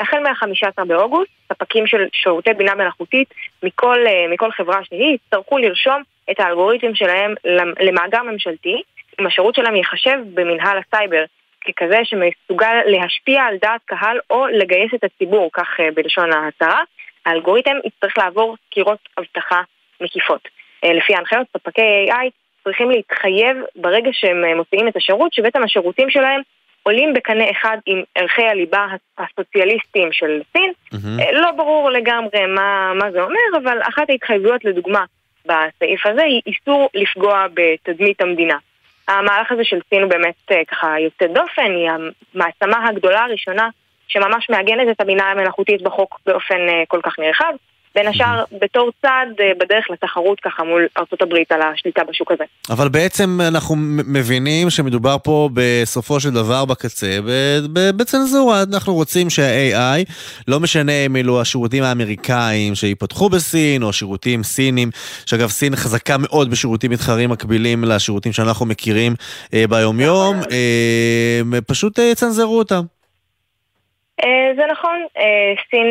Speaker 9: החל מה-15 באוגוסט, ספקים של שירותי בינה מלאכותית מכל, מכל חברה שהיא יצטרכו לרשום את האלגוריתם שלהם למאגר ממשלתי, אם השירות שלהם ייחשב במנהל הסייבר ככזה שמסוגל להשפיע על דעת קהל או לגייס את הציבור, כך אה, בלשון ההצהרה, האלגוריתם יצטרך לעבור סקירות אבטחה מקיפות. אה, לפי ההנחיות, ספקי AI צריכים להתחייב ברגע שהם אה, מוציאים את השירות, שבעצם השירותים שלהם עולים בקנה אחד עם ערכי הליבה הסוציאליסטיים של סין. Mm-hmm. לא ברור לגמרי מה, מה זה אומר, אבל אחת ההתחייבויות לדוגמה בסעיף הזה היא איסור לפגוע בתדמית המדינה. המהלך הזה של סין הוא באמת אה, ככה יוצא דופן, היא המעצמה הגדולה הראשונה שממש מעגנת את הבינה המלאכותית בחוק באופן אה, כל כך נרחב. בין השאר בתור צעד אה, בדרך לתחרות ככה מול ארה"ב על השליטה בשוק הזה.
Speaker 1: אבל בעצם אנחנו מבינים שמדובר פה בסופו של דבר בקצה, בצנזורה. אנחנו רוצים שה-AI, לא משנה אם אלו השירותים האמריקאים שיפתחו בסין, או שירותים סינים, שאגב סין חזקה מאוד בשירותים מתחרים מקבילים לשירותים שאנחנו מכירים אה, ביומיום, אה, פשוט יצנזרו אותם.
Speaker 9: זה נכון, סין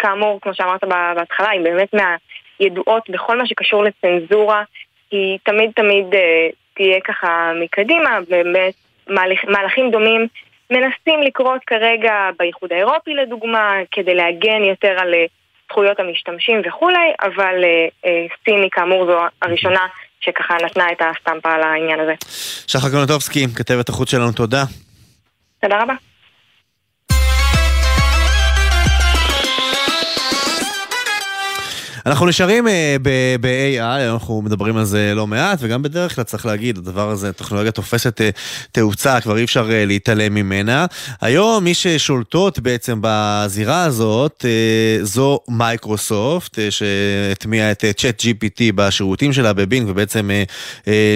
Speaker 9: כאמור, כמו שאמרת בהתחלה, היא באמת מהידועות בכל מה שקשור לצנזורה, היא תמיד תמיד תהיה ככה מקדימה, באמת מהלכים דומים מנסים לקרות כרגע באיחוד האירופי לדוגמה, כדי להגן יותר על זכויות המשתמשים וכולי, אבל סין היא כאמור זו הראשונה שככה נתנה את הסטמפה על העניין הזה.
Speaker 1: שחר קונוטובסקי, כתבת החוץ שלנו, תודה.
Speaker 9: תודה רבה.
Speaker 1: אנחנו נשארים uh, ב-AI, אנחנו מדברים על זה לא מעט, וגם בדרך כלל צריך להגיד, הדבר הזה, טכנולוגיה תופסת uh, תאוצה, כבר אי אפשר uh, להתעלם ממנה. היום מי ששולטות בעצם בזירה הזאת זו מייקרוסופט, שהטמיעה את ChatGPT בשירותים שלה בבינג, ובעצם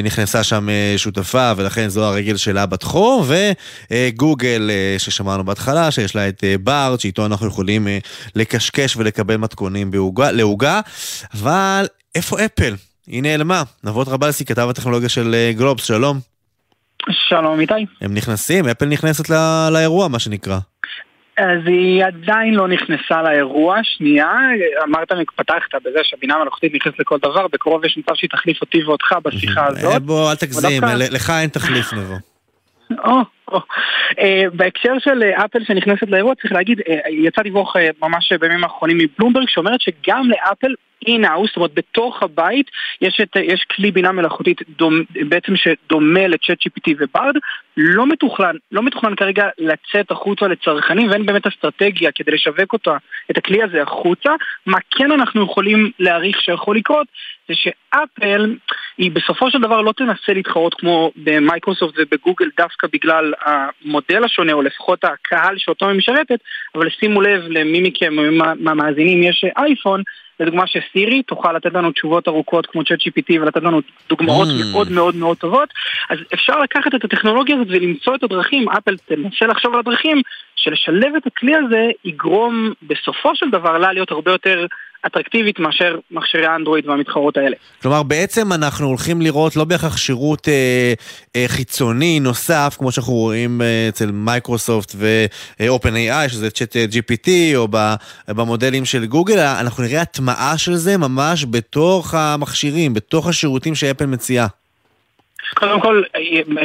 Speaker 1: נכנסה שם שותפה, ולכן זו הרגל שלה בתחום, וגוגל, ששמענו בהתחלה, שיש לה את בארד, שאיתו אנחנו יכולים לקשקש ולקבל מתכונים לעוגה. אבל איפה אפל? היא נעלמה. נבו טרבלסי, כתב הטכנולוגיה של אה, גלובס, שלום.
Speaker 10: שלום איתי.
Speaker 1: הם נכנסים, אפל נכנסת לא, לאירוע, מה שנקרא.
Speaker 10: אז היא עדיין לא נכנסה לאירוע, שנייה, אמרת, פתחת בזה שהבינה המלאכותית נכנסת לכל דבר, בקרוב יש מצב שהיא תחליף אותי ואותך בשיחה הזאת.
Speaker 1: בוא, אל תגזים, לך אין תחליף נבו.
Speaker 10: Uh, בהקשר של uh, אפל שנכנסת לאירוע צריך להגיד, uh, יצא דיווח ממש בימים האחרונים מבלומברג שאומרת שגם לאפל in-house, זאת אומרת בתוך הבית יש, את, יש כלי בינה מלאכותית דומ, בעצם שדומה לצ'אט GPT וברד, לא מתוכנן, לא מתוכנן כרגע לצאת החוצה לצרכנים ואין באמת אסטרטגיה כדי לשווק אותה, את הכלי הזה החוצה. מה כן אנחנו יכולים להעריך שיכול לקרות זה שאפל היא בסופו של דבר לא תנסה להתחרות כמו במייקרוסופט ובגוגל דווקא בגלל המודל השונה או לפחות הקהל שאותו היא משרתת, אבל שימו לב למי מכם מהמאזינים יש אייפון לדוגמה שסירי תוכל לתת לנו תשובות ארוכות כמו צ'אט GPT ולתת לנו דוגמאות mm. מאוד מאוד מאוד טובות אז אפשר לקחת את הטכנולוגיה הזאת ולמצוא את הדרכים, אפל תנסה לחשוב על הדרכים שלשלב את הכלי הזה יגרום בסופו של דבר לה להיות הרבה יותר אטרקטיבית מאשר מכשירי האנדרואיד והמתחרות האלה.
Speaker 1: כלומר, בעצם אנחנו הולכים לראות לא בהכרח שירות אה, אה, חיצוני נוסף, כמו שאנחנו רואים אה, אצל מייקרוסופט ו-OpenAI, שזה צ'אט GPT, או במודלים של גוגל, אנחנו נראה הטמעה של זה ממש בתוך המכשירים, בתוך השירותים שאפל מציעה.
Speaker 10: קודם כל,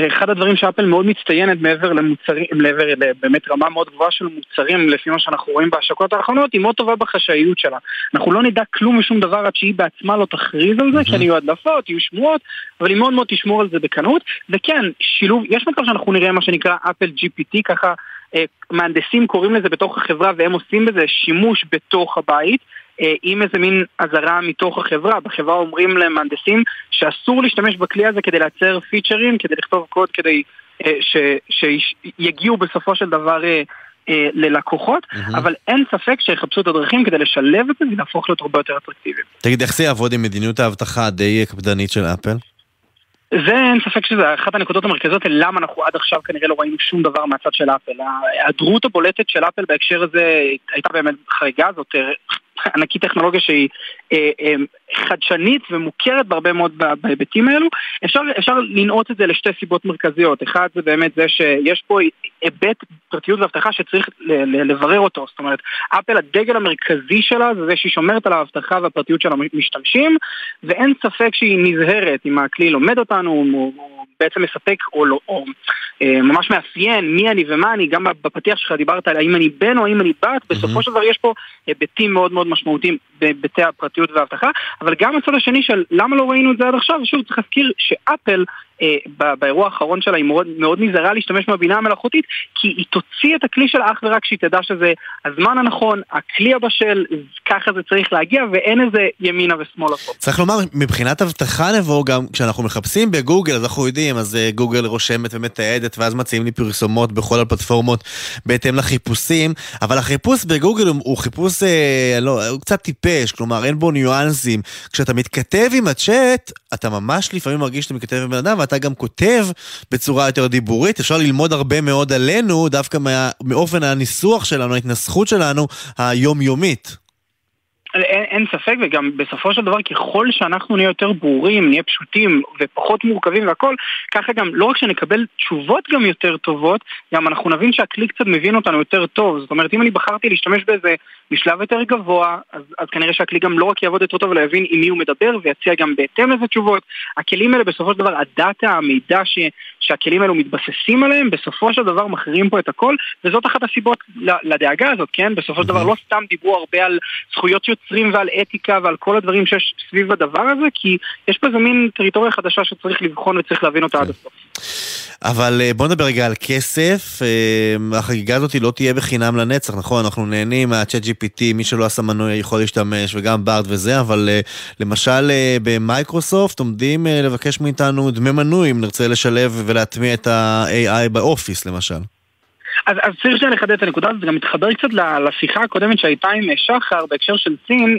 Speaker 10: אחד הדברים שאפל מאוד מצטיינת מעבר למוצרים, לעבר באמת רמה מאוד גבוהה של מוצרים, לפי מה שאנחנו רואים בהשקות האחרונות, היא מאוד טובה בחשאיות שלה. אנחנו לא נדע כלום משום דבר עד שהיא בעצמה לא תכריז על זה, כי יהיו הדלפות, יהיו שמועות, אבל היא מאוד מאוד תשמור על זה בקנות. וכן, שילוב, יש מצב שאנחנו נראה מה שנקרא אפל GPT, ככה אה, מהנדסים קוראים לזה בתוך החברה והם עושים בזה שימוש בתוך הבית. אה, עם איזה מין אזהרה מתוך החברה. בחברה אומרים למהנדסים שאסור להשתמש בכלי הזה כדי לייצר פיצ'רים, כדי לכתוב קוד, כדי אה, שיגיעו בסופו של דבר אה, ללקוחות, mm-hmm. אבל אין ספק שיחפשו את הדרכים כדי לשלב את זה ולהפוך להיות הרבה יותר אטרקטיביים.
Speaker 1: תגיד, איך זה יעבוד עם מדיניות האבטחה הדי קפדנית של אפל?
Speaker 10: זה אין ספק שזה אחת הנקודות המרכזיות למה אנחנו עד עכשיו כנראה לא ראינו שום דבר מהצד של אפל. ההיעדרות הבולטת של אפל בהקשר הזה הייתה באמת חריגה, זאת ענקית טכנולוגיה שהיא אה, אה, חדשנית ומוכרת בהרבה מאוד בהיבטים האלו. אפשר, אפשר לנעוט את זה לשתי סיבות מרכזיות. אחד זה באמת זה שיש פה היבט פרטיות ואבטחה שצריך לברר אותו. זאת אומרת, אפל הדגל המרכזי שלה זה זה שהיא שומרת על האבטחה והפרטיות של המשתמשים, ואין ספק שהיא נזהרת אם הכלי לומד אותנו, הוא בעצם מספק או, לא, או אה, ממש מאפיין מי אני ומה אני, גם בפתיח שלך דיברת על האם אני בן או האם אני בת, בסופו של דבר יש פה היבטים מאוד מאוד משמעותיים בהיבטי הפרטיות והאבטחה, אבל גם הצד השני של למה לא ראינו את זה עד עכשיו, שוב צריך להזכיר שאפל אה, באירוע האחרון שלה היא מאוד, מאוד נזהרה להשתמש בבינה המלאכותית כי היא תוציא את הכלי שלה אך ורק כשהיא תדע שזה הזמן הנכון, הכלי הבשל, ככה זה צריך להגיע ואין איזה ימינה ושמאלה פה.
Speaker 1: צריך לומר, מבחינת אבטחה נבוא גם כשאנחנו מחפשים בגוגל אז אנחנו יודעים, אז אה, גוגל רושמת ומתעדת ואז מציעים לי פרסומות בכל הפלטפורמות בהתאם לחיפושים, אבל החיפוש בגוגל הוא, הוא חיפוש, אה, לא, הוא קצת טיפש, כלומר אין בו ניואנסים. כשאתה מתכתב עם הצ'אט, אתה ממש לפעמים מרגיש שאתה מתכתב עם בן אדם אתה גם כותב בצורה יותר דיבורית, אפשר ללמוד הרבה מאוד עלינו, דווקא מה, מאופן הניסוח שלנו, ההתנסחות שלנו היומיומית.
Speaker 10: אין, אין ספק, וגם בסופו של דבר ככל שאנחנו נהיה יותר ברורים, נהיה פשוטים ופחות מורכבים והכל, ככה גם לא רק שנקבל תשובות גם יותר טובות, גם אנחנו נבין שהכלי קצת מבין אותנו יותר טוב. זאת אומרת, אם אני בחרתי להשתמש באיזה משלב יותר גבוה, אז, אז כנראה שהכלי גם לא רק יעבוד יותר טוב, אלא יבין עם מי הוא מדבר ויציע גם בהתאם לזה תשובות. הכלים האלה בסופו של דבר, הדאטה, המידע ש, שהכלים האלו מתבססים עליהם, בסופו של דבר מכריעים פה את הכל, וזאת אחת הסיבות לדאגה הזאת, כן? בסופו של דבר לא סתם דיברו הרבה על זכויות יוצרים ועל אתיקה ועל כל הדברים שיש סביב הדבר הזה, כי יש פה איזה מין טריטוריה חדשה שצריך לבחון וצריך להבין אותה עד הסוף.
Speaker 1: אבל אה, בוא נדבר רגע על כסף. אה, החגיגה הזאת לא תהיה בחינם לנצח, נכון? אנחנו נהנים מה-chat GPT, מי שלא עשה מנוי יכול להשתמש, וגם בארד וזה, אבל אה, למשל במייקרוסופט עומדים לבקש מאיתנו דמי מנוי אם נרצה לשלב ולהטמיע את ה-AI באופיס למשל.
Speaker 10: אז, אז צריך שאני לחדד את הנקודה הזאת, זה גם מתחבר קצת לשיחה הקודמת שהייתה עם שחר בהקשר של סין,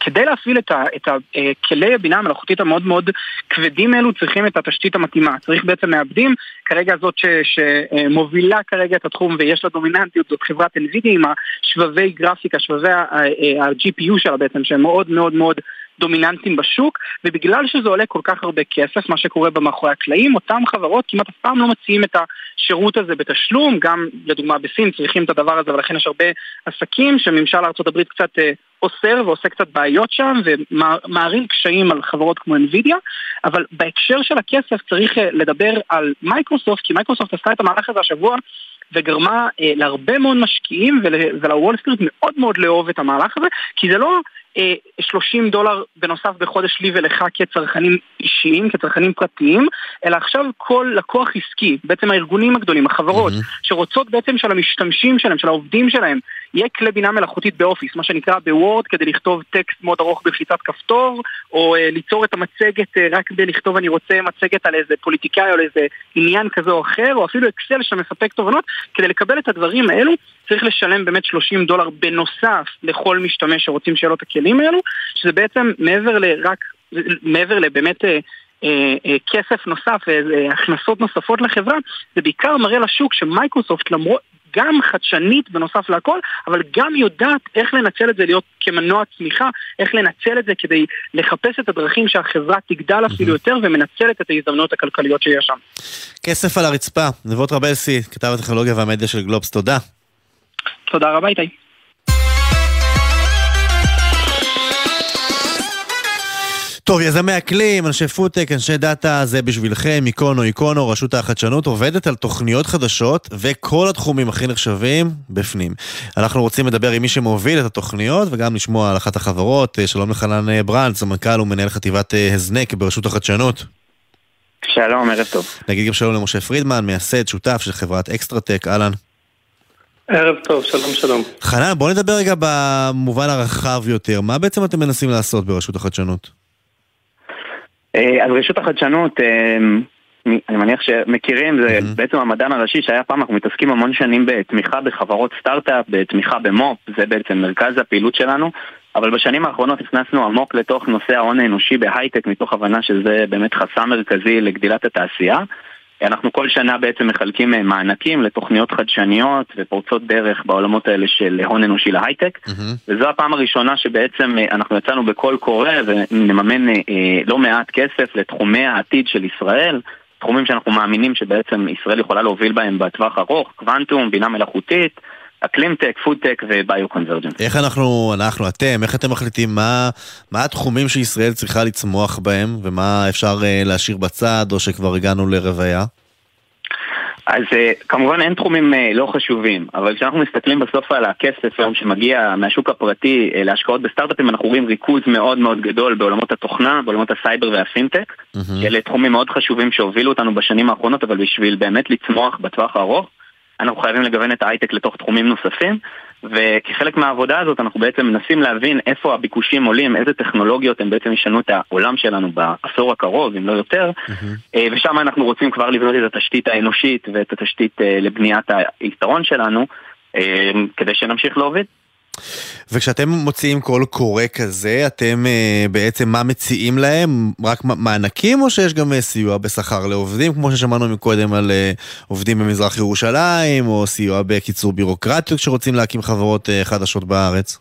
Speaker 10: כדי להפעיל את, ה, את הכלי הבינה המלאכותית המאוד מאוד כבדים האלו צריכים את התשתית המתאימה, צריך בעצם מעבדים, כרגע זאת ש, שמובילה כרגע את התחום ויש לה דומיננטיות, זאת חברת NVIDIA עם השבבי גרפיקה, שבבי ה-GPU שלה בעצם, שהם מאוד מאוד מאוד דומיננטיים בשוק, ובגלל שזה עולה כל כך הרבה כסף, מה שקורה במאחורי הקלעים, אותם חברות כמעט אף פעם לא מציעים את השירות הזה בתשלום, גם לדוגמה בסין צריכים את הדבר הזה, ולכן יש הרבה עסקים שממשל ארה"ב קצת אה, אוסר ועושה קצת בעיות שם ומערים קשיים על חברות כמו NVIDIA אבל בהקשר של הכסף צריך אה, לדבר על מייקרוסופט כי מייקרוסופט עשתה את המהלך הזה השבוע וגרמה אה, להרבה מאוד משקיעים ול, ולוול סטריט מאוד מאוד לאהוב את המהלך הזה כי זה לא 30 אה, דולר בנוסף בחודש לי ולך כצרכנים אישיים, כצרכנים פרטיים, אלא עכשיו כל לקוח עסקי, בעצם הארגונים הגדולים, החברות, mm-hmm. שרוצות בעצם של המשתמשים שלהם, של העובדים שלהם, יהיה כלי בינה מלאכותית באופיס, מה שנקרא בוורד, כדי לכתוב טקסט מאוד ארוך בלחיצת כפתור, או uh, ליצור את המצגת uh, רק כדי לכתוב אני רוצה מצגת על איזה פוליטיקאי או על איזה עניין כזה או אחר, או אפילו אקסל שמספק תובנות, כדי לקבל את הדברים האלו צריך לשלם באמת 30 דולר בנוסף לכל משתמש שרוצים שיהיה לו את הכלים האלו, שזה בעצם מעבר לרק, מעבר לבאמת... אה, אה, אה, כסף נוסף, הכנסות נוספות לחברה, זה בעיקר מראה לשוק שמייקרוסופט למרות, גם חדשנית בנוסף לכל, אבל גם יודעת איך לנצל את זה להיות כמנוע צמיחה, איך לנצל את זה כדי לחפש את הדרכים שהחברה תגדל אפילו יותר ומנצלת את ההזדמנויות הכלכליות שיש שם.
Speaker 1: כסף על הרצפה, נבו טרבלסי, כתב הטכנולוגיה והמדיה של גלובס, תודה.
Speaker 10: תודה רבה איתי.
Speaker 1: טוב, יזמי אקלים, אנשי פודטק, אנשי דאטה, זה בשבילכם, היכונו, היכונו, רשות החדשנות עובדת על תוכניות חדשות, וכל התחומים הכי נחשבים בפנים. אנחנו רוצים לדבר עם מי שמוביל את התוכניות, וגם לשמוע על אחת החברות. שלום לחנן ברנד, סמנכ"ל ומנהל חטיבת אה, הזנק ברשות החדשנות.
Speaker 11: שלום, ערב טוב.
Speaker 1: נגיד גם שלום למשה פרידמן, מייסד, שותף של חברת אקסטרטק, אהלן.
Speaker 12: ערב טוב, שלום שלום.
Speaker 1: חנן, בוא נדבר רגע במובן הרחב יותר. מה בעצם אתם מנסים לעשות ברשות החדשנות?
Speaker 11: אה, אז רשות החדשנות, אה, אני מניח שמכירים, זה mm-hmm. בעצם המדען הראשי שהיה פעם, אנחנו מתעסקים המון שנים בתמיכה בחברות סטארט-אפ, בתמיכה במו"פ, זה בעצם מרכז הפעילות שלנו. אבל בשנים האחרונות הכנסנו עמוק לתוך נושא ההון האנושי בהייטק, מתוך הבנה שזה באמת חסם מרכזי לגדילת התעשייה. אנחנו כל שנה בעצם מחלקים אה, מענקים לתוכניות חדשניות ופורצות דרך בעולמות האלה של הון אנושי להייטק mm-hmm. וזו הפעם הראשונה שבעצם אה, אנחנו יצאנו בקול קורא ונממן אה, לא מעט כסף לתחומי העתיד של ישראל תחומים שאנחנו מאמינים שבעצם ישראל יכולה להוביל בהם בטווח ארוך, קוונטום, בינה מלאכותית אקלימטק, פודטק ו bio-convergence.
Speaker 1: איך אנחנו, אנחנו, אתם, איך אתם מחליטים מה, מה התחומים שישראל צריכה לצמוח בהם ומה אפשר uh, להשאיר בצד או שכבר הגענו לרוויה?
Speaker 11: אז אה, כמובן אין תחומים אה, לא חשובים, אבל כשאנחנו מסתכלים בסוף על הכסף היום שמגיע מהשוק הפרטי אה, להשקעות בסטארט-אפים, אנחנו רואים ריכוז מאוד מאוד גדול בעולמות התוכנה, בעולמות הסייבר והפינטק. Mm-hmm. אלה תחומים מאוד חשובים שהובילו אותנו בשנים האחרונות, אבל בשביל באמת לצמוח בטווח הארוך, אנחנו חייבים לגוון את ההייטק לתוך תחומים נוספים. וכחלק מהעבודה הזאת אנחנו בעצם מנסים להבין איפה הביקושים עולים, איזה טכנולוגיות הם בעצם ישנו את העולם שלנו בעשור הקרוב, אם לא יותר, mm-hmm. ושם אנחנו רוצים כבר לבנות את התשתית האנושית ואת התשתית אה, לבניית היתרון שלנו, אה, כדי שנמשיך להוביל.
Speaker 1: וכשאתם מוציאים קול קורא כזה, אתם uh, בעצם מה מציעים להם? רק מענקים או שיש גם uh, סיוע בשכר לעובדים, כמו ששמענו מקודם על uh, עובדים במזרח ירושלים, או סיוע בקיצור בירוקרטיות כשרוצים להקים חברות uh, חדשות בארץ?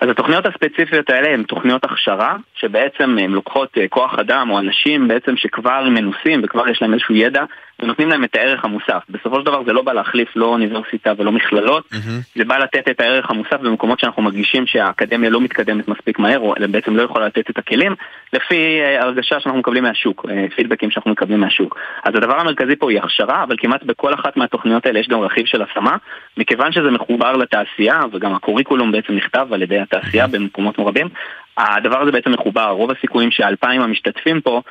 Speaker 11: אז התוכניות הספציפיות האלה הן תוכניות הכשרה, שבעצם הן לוקחות כוח אדם או אנשים בעצם שכבר מנוסים וכבר יש להם איזשהו ידע ונותנים להם את הערך המוסף. בסופו של דבר זה לא בא להחליף לא אוניברסיטה ולא מכללות, mm-hmm. זה בא לתת את הערך המוסף במקומות שאנחנו מרגישים שהאקדמיה לא מתקדמת מספיק מהר, או בעצם לא יכולה לתת את הכלים, לפי אה, הרגשה שאנחנו מקבלים מהשוק, אה, פידבקים שאנחנו מקבלים מהשוק. אז הדבר המרכזי פה היא הכשרה, אבל כמעט בכל אחת מהתוכניות האלה יש גם רכיב של השמה, מכיוון שזה מחובר לתעשייה, וגם ה curriculum בעצם נכתב על ידי התעשייה mm-hmm. במקומות רבים, הדבר הזה בעצם מחובר, רוב הסיכויים שהאלפיים המשתתפים פה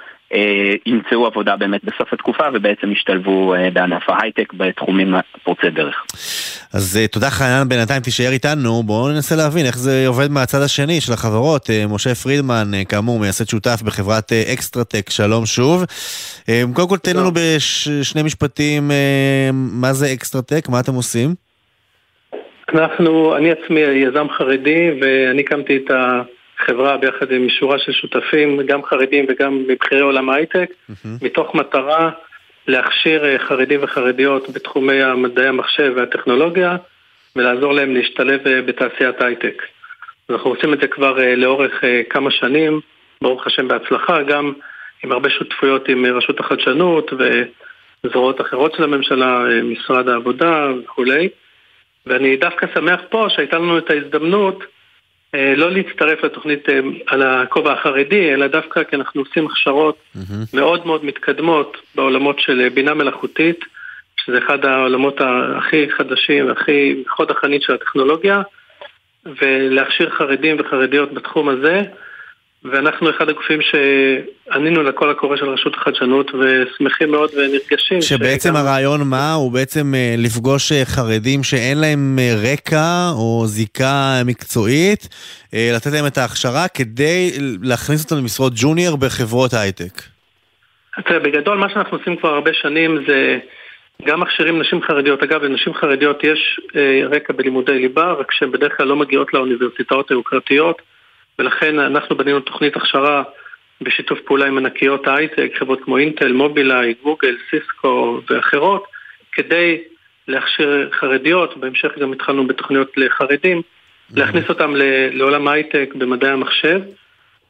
Speaker 11: ימצאו עבודה באמת בסוף התקופה ובעצם ישתלבו אה, בענף ההייטק בתחומים פורצי דרך.
Speaker 1: אז אה, תודה חנן, בינתיים תישאר איתנו, בואו ננסה להבין איך זה עובד מהצד השני של החברות. משה פרידמן, כאמור, מייסד שותף בחברת אקסטרטק, שלום שוב. קודם כל תן לנו בשני משפטים מה זה אקסטרטק, מה אתם עושים?
Speaker 12: אנחנו, אני עצמי יזם חרדי ואני הקמתי את ה... חברה ביחד עם שורה של שותפים, גם חרדים וגם מבכירי עולם ההייטק, mm-hmm. מתוך מטרה להכשיר אה, חרדים וחרדיות בתחומי המדעי המחשב והטכנולוגיה ולעזור להם להשתלב אה, בתעשיית הייטק. אנחנו עושים את זה כבר אה, לאורך כמה שנים, ברוך השם בהצלחה, גם עם הרבה שותפויות עם רשות החדשנות וזרועות אחרות של הממשלה, משרד העבודה וכולי. ואני דווקא שמח פה שהייתה לנו את ההזדמנות לא להצטרף לתוכנית אה, על הכובע החרדי, אלא דווקא כי אנחנו עושים הכשרות mm-hmm. מאוד מאוד מתקדמות בעולמות של אה, בינה מלאכותית, שזה אחד העולמות הכי חדשים והכי חוד החנית של הטכנולוגיה, ולהכשיר חרדים וחרדיות בתחום הזה. ואנחנו אחד הגופים שענינו לקול הקורא של רשות החדשנות ושמחים מאוד ונרגשים.
Speaker 1: שבעצם שגם... הרעיון מה? הוא בעצם אה, לפגוש אה, חרדים שאין להם אה, רקע או זיקה מקצועית, לתת להם את ההכשרה כדי להכניס אותם למשרות ג'וניור בחברות הייטק.
Speaker 12: תראה, בגדול מה שאנחנו עושים כבר הרבה שנים זה גם מכשירים נשים חרדיות. אגב, לנשים חרדיות יש רקע בלימודי ליבה, רק שהן בדרך כלל לא מגיעות לאוניברסיטאות היוקרתיות. ולכן אנחנו בנינו תוכנית הכשרה בשיתוף פעולה עם ענקיות ההייטק, חברות כמו אינטל, מובילאיי, גוגל, סיסקו ואחרות, כדי להכשיר חרדיות, בהמשך גם התחלנו בתוכניות לחרדים, להכניס אותם לעולם ההייטק במדעי המחשב,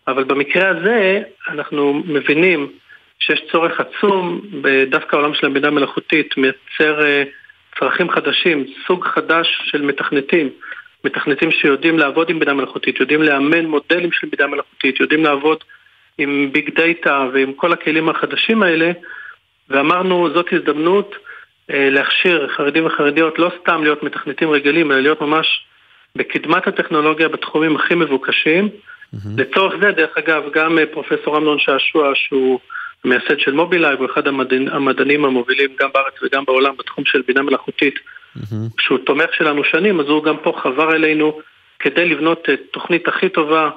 Speaker 12: אבל במקרה הזה אנחנו מבינים שיש צורך עצום, דווקא העולם של הבינה המלאכותית מייצר אה, צרכים חדשים, סוג חדש של מתכנתים. מתכנתים שיודעים לעבוד עם בינה מלאכותית, יודעים לאמן מודלים של בינה מלאכותית, יודעים לעבוד עם ביג דאטה ועם כל הכלים החדשים האלה, ואמרנו זאת הזדמנות אה, להכשיר חרדים וחרדיות לא סתם להיות מתכנתים רגילים, אלא להיות ממש בקדמת הטכנולוגיה בתחומים הכי מבוקשים. Mm-hmm. לצורך זה, דרך אגב, גם אה, פרופסור אמנון שעשוע, שהוא מייסד של מובילאיי, הוא אחד המדענים, המדענים המובילים גם בארץ וגם בעולם בתחום של בינה מלאכותית, mm-hmm. שהוא תומך שלנו שנים, אז הוא גם פה חבר אלינו כדי לבנות את תוכנית הכי טובה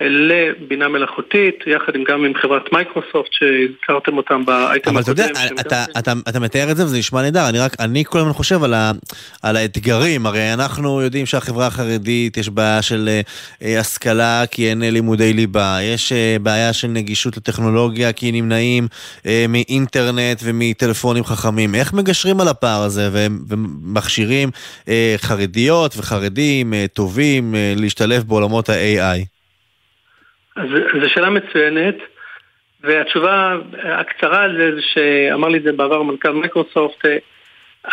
Speaker 12: לבינה מלאכותית, יחד עם גם עם חברת מייקרוסופט שהזכרתם אותם באייטם
Speaker 1: הקודם. אבל אתה יודע, אתה, אתה, אתה מתאר את זה וזה נשמע נהדר, אני רק, אני כל הזמן חושב על, ה, על האתגרים, הרי אנחנו יודעים שהחברה החרדית יש בעיה של אה, השכלה כי אין לימודי ליבה, יש אה, בעיה של נגישות לטכנולוגיה כי נמנעים אה, מאינטרנט ומטלפונים חכמים. איך מגשרים על הפער הזה ומכשירים אה, חרדיות וחרדים אה, טובים אה, להשתלב בעולמות ה-AI?
Speaker 12: זו שאלה מצוינת, והתשובה הקצרה על זה, שאמר לי את זה בעבר מנכ"ל מייקרוסופט,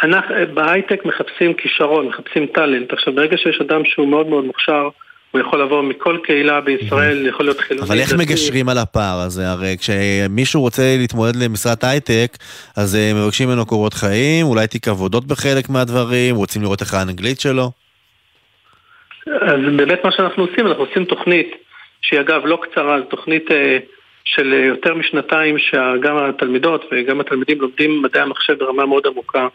Speaker 12: אנחנו בהייטק מחפשים כישרון, מחפשים talent. עכשיו, ברגע שיש אדם שהוא מאוד מאוד מוכשר, הוא יכול לבוא מכל קהילה בישראל, יכול להיות חילוני.
Speaker 1: אבל איך. מגשרים על הפער הזה? הרי כשמישהו רוצה להתמודד למשרת הייטק, אז אה, מבקשים ממנו קורות חיים, אולי תיק עבודות בחלק מהדברים, רוצים לראות איך האנגלית שלו.
Speaker 12: אז באמת מה שאנחנו עושים, אנחנו עושים תוכנית, שהיא אגב לא קצרה, זו תוכנית אה, של אה, יותר משנתיים, שגם התלמידות וגם התלמידים לומדים מדעי המחשב ברמה מאוד עמוקה.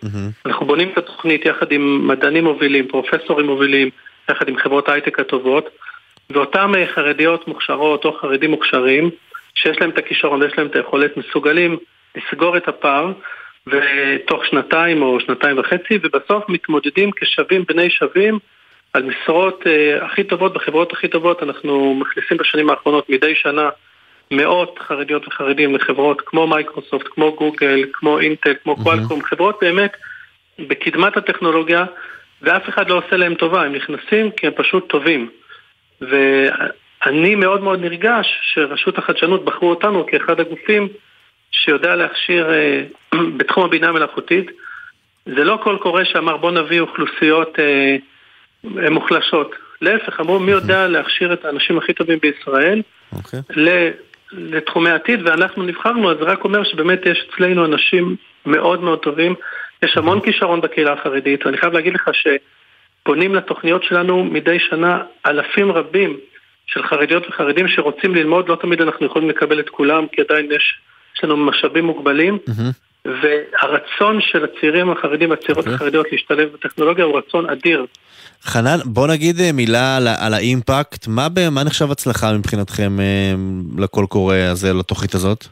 Speaker 12: אנחנו בונים את התוכנית יחד עם מדענים מובילים, פרופסורים מובילים, יחד עם חברות הייטק הטובות, ואותם אה, חרדיות מוכשרות או חרדים מוכשרים, שיש להם את הכישרון ויש להם את היכולת, מסוגלים לסגור את הפער, ותוך שנתיים או שנתיים וחצי, ובסוף מתמודדים כשווים בני שווים על משרות uh, הכי טובות בחברות הכי טובות. אנחנו מכניסים בשנים האחרונות מדי שנה מאות חרדיות וחרדים לחברות כמו מייקרוסופט, כמו גוגל, כמו אינטל, כמו קוואלקום, חברות באמת בקדמת הטכנולוגיה, ואף אחד לא עושה להם טובה, הם נכנסים כי הם פשוט טובים. ואני מאוד מאוד נרגש שרשות החדשנות בחרו אותנו כאחד הגופים שיודע להכשיר אה, בתחום הבינה המלאכותית. זה לא קול קורא שאמר בוא נביא אוכלוסיות אה, מוחלשות. להפך, אמרו מי יודע להכשיר את האנשים הכי טובים בישראל
Speaker 1: אוקיי.
Speaker 12: ל- לתחומי עתיד, ואנחנו נבחרנו, אז זה רק אומר שבאמת יש אצלנו אנשים מאוד מאוד טובים. יש המון כישרון בקהילה החרדית, ואני חייב להגיד לך שפונים לתוכניות שלנו מדי שנה אלפים רבים של חרדיות וחרדים שרוצים ללמוד, לא תמיד אנחנו יכולים לקבל את כולם, כי עדיין יש, יש לנו משאבים מוגבלים, והרצון של הצעירים החרדים והצעירות החרדיות להשתלב בטכנולוגיה הוא רצון אדיר.
Speaker 1: חנן, בוא נגיד אה, מילה על, על האימפקט. מה, מה נחשב הצלחה מבחינתכם אה, לקול קורא הזה, לתוכנית הזאת?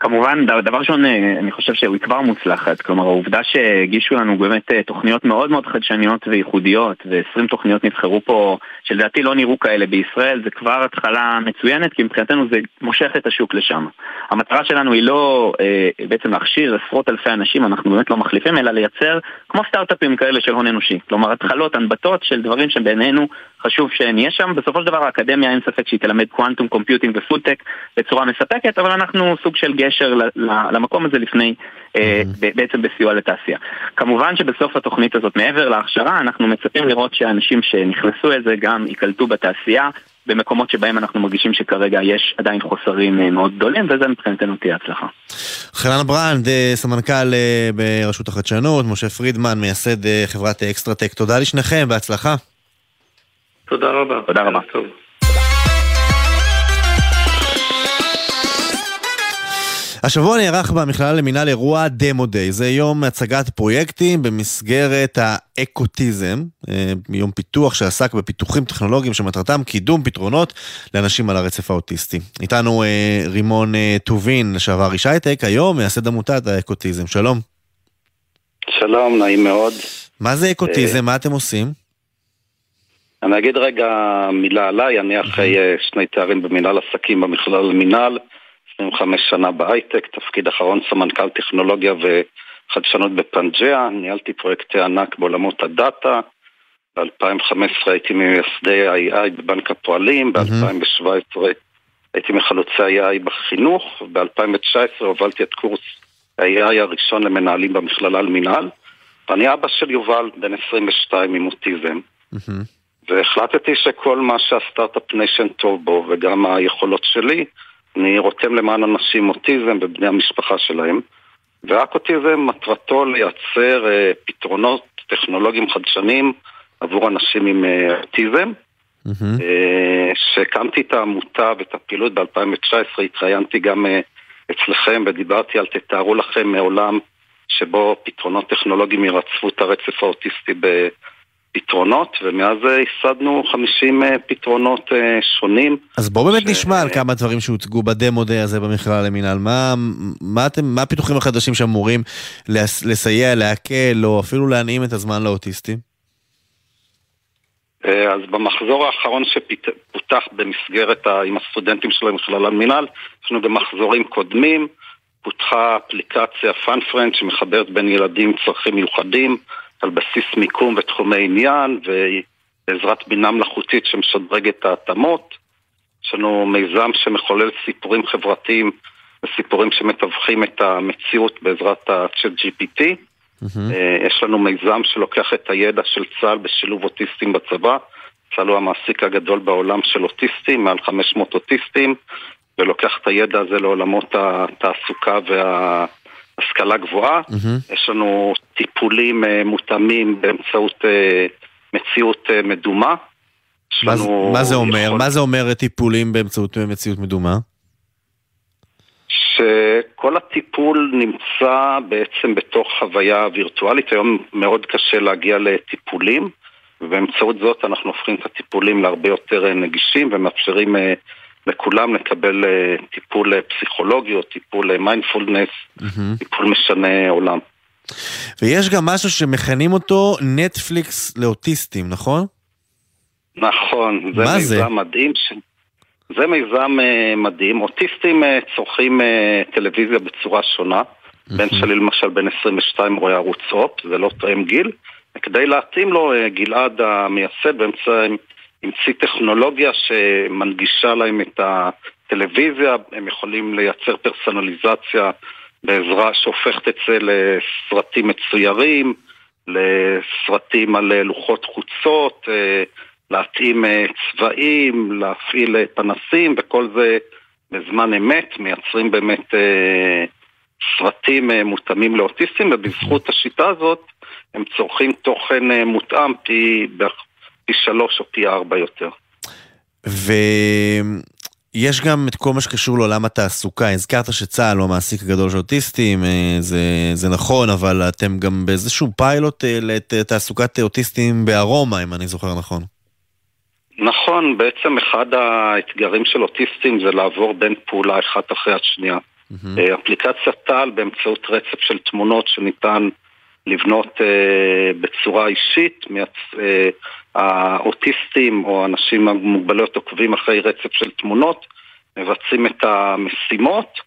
Speaker 11: כמובן, דבר ראשון, אה, אני חושב שהוא כבר מוצלחת. כלומר, העובדה שהגישו לנו באמת אה, תוכניות מאוד מאוד חדשניות וייחודיות, ו-20 תוכניות נבחרו פה, שלדעתי לא נראו כאלה בישראל, זה כבר התחלה מצוינת, כי מבחינתנו זה מושך את השוק לשם. המטרה שלנו היא לא אה, בעצם להכשיר עשרות אלפי אנשים, אנחנו באמת לא מחליפים, אלא לייצר כמו סטארט-אפים כאלה של הון אנושי. כלומר, התחלות, הנבטות של דברים שבעינינו חשוב שנהיה שם. בסופו של דבר האקדמיה אין ספק שהיא תלמד quantum computing ופודטק בצורה מספקת, אבל אנחנו סוג של גשר למקום הזה לפני, אה, ב- בעצם בסיוע לתעשייה. כמובן שבסוף התוכנית הזאת, מעבר להכשרה, אנחנו מצפים לראות שהאנשים שנכנסו לזה גם ייקלטו בתעשייה. במקומות שבהם אנחנו מרגישים שכרגע יש עדיין חוסרים אה, מאוד גדולים, וזה מבחינתנו תהיה הצלחה.
Speaker 1: חנן ברנד, אה, סמנכ"ל ברשות החדשנות, משה פרידמן, מייסד חברת אקסטרטק. תודה לשניכם, בהצלחה.
Speaker 12: תודה רבה.
Speaker 11: תודה רבה.
Speaker 12: טוב.
Speaker 1: השבוע נערך במכללה למינהל אירוע דמו דיי. זה יום הצגת פרויקטים במסגרת האקוטיזם, אה, יום פיתוח שעסק בפיתוחים טכנולוגיים שמטרתם קידום פתרונות לאנשים על הרצף האוטיסטי. איתנו אה, רימון אה, טובין, לשעבר איש הייטק, היום מייסד עמותת האקוטיזם. שלום.
Speaker 13: שלום, נעים מאוד.
Speaker 1: מה זה אקוטיזם? מה אתם עושים?
Speaker 13: אני אגיד רגע מילה עליי, אני אחרי אה, שני תארים במנהל עסקים במכללה למינהל, 25 שנה בהייטק, תפקיד אחרון סמנכ"ל טכנולוגיה וחדשנות בפנג'יה, ניהלתי פרויקטי ענק בעולמות הדאטה, ב-2015 הייתי ממייסדי ה-AI בבנק הפועלים, ב-2017 הייתי מחלוצי ה-AI בחינוך, וב-2019 הובלתי את קורס ה-AI הראשון למנהלים במכללה למינהל, ואני אבא של יובל, בן 22 עם אוטיזם. והחלטתי שכל מה שה Start-Up Nation טוב בו וגם היכולות שלי, אני רותם למען אנשים עם אוטיזם ובני המשפחה שלהם. ו HackAutism מטרתו לייצר אה, פתרונות טכנולוגיים חדשניים עבור אנשים עם אה, אוטיזם. אה, שהקמתי את העמותה ואת הפעילות ב-2019, התראיינתי גם אה, אצלכם ודיברתי על תתארו לכם מעולם שבו פתרונות טכנולוגיים ירצפו את הרצף האוטיסטי בפתרונות, ומאז ייסדנו 50 אה, פתרונות אה, שונים.
Speaker 1: אז בואו באמת נשמע על כמה דברים שהוצגו בדמו דיי הזה במכללה למינהל. מה, מה, אתם, מה הפיתוחים החדשים שאמורים לס- לסייע, להקל, או אפילו להנעים את הזמן לאוטיסטים?
Speaker 13: אה, אז במחזור האחרון שפותח במסגרת ה... עם הסטודנטים של המכללה למינהל, יש לנו במחזורים קודמים, פותחה אפליקציה FunFriend שמחברת בין ילדים עם צרכים מיוחדים על בסיס מיקום ותחומי עניין ובעזרת בינה מלאכותית שמשדרגת את ההתאמות. יש לנו מיזם שמחולל סיפורים חברתיים וסיפורים שמתווכים את המציאות בעזרת ה-chat GPT. אה, יש לנו מיזם שלוקח את הידע של צה"ל בשילוב אוטיסטים בצבא. צה"ל הוא המעסיק הגדול בעולם של אוטיסטים, מעל 500 אוטיסטים, ולוקח את הידע הזה לעולמות התעסוקה וההשכלה גבוהה. יש לנו טיפולים אה, מותאמים באמצעות אה, מציאות מדומה.
Speaker 1: מה, מה זה אומר? יכול... מה זה אומר טיפולים באמצעות מציאות מדומה?
Speaker 13: שכל הטיפול נמצא בעצם בתוך חוויה וירטואלית. היום מאוד קשה להגיע לטיפולים, ובאמצעות זאת אנחנו הופכים את הטיפולים להרבה יותר נגישים ומאפשרים אה, לכולם לקבל אה, טיפול פסיכולוגי או טיפול מיינדפולנס, mm-hmm. טיפול משנה עולם.
Speaker 1: ויש גם משהו שמכנים אותו נטפליקס לאוטיסטים, נכון?
Speaker 13: נכון, זה מיזם מדהים. ש... זה מיזם uh, מדהים. אוטיסטים uh, צורכים uh, טלוויזיה בצורה שונה. בן שלי למשל בן 22 רואה ערוץ הופ, זה לא תואם גיל. וכדי להתאים לו, גלעד המייסד באמצע המציא טכנולוגיה שמנגישה להם את הטלוויזיה, הם יכולים לייצר פרסונליזציה בעזרה שהופכת את זה לסרטים מצוירים, לסרטים על לוחות חוצות, להתאים אה, צבעים, להפעיל אה, פנסים וכל זה בזמן אמת, מייצרים באמת אה, סרטים מותאמים לאוטיסטים ובזכות השיטה הזאת הם צורכים תוכן מותאם פי, פי שלוש או פי ארבע יותר.
Speaker 1: ויש גם את כל מה שקשור לעולם התעסוקה. הזכרת שצה"ל הוא המעסיק הגדול של אוטיסטים, זה, זה נכון, אבל אתם גם באיזשהו פיילוט לתעסוקת אוטיסטים בארומה, אם אני זוכר נכון.
Speaker 13: נכון, בעצם אחד האתגרים של אוטיסטים זה לעבור בין פעולה אחת אחרי השנייה. Mm-hmm. אפליקציית טל באמצעות רצף של תמונות שניתן לבנות uh, בצורה אישית, מייצ... uh, האוטיסטים או אנשים עם מוגבלויות עוקבים אחרי רצף של תמונות, מבצעים את המשימות,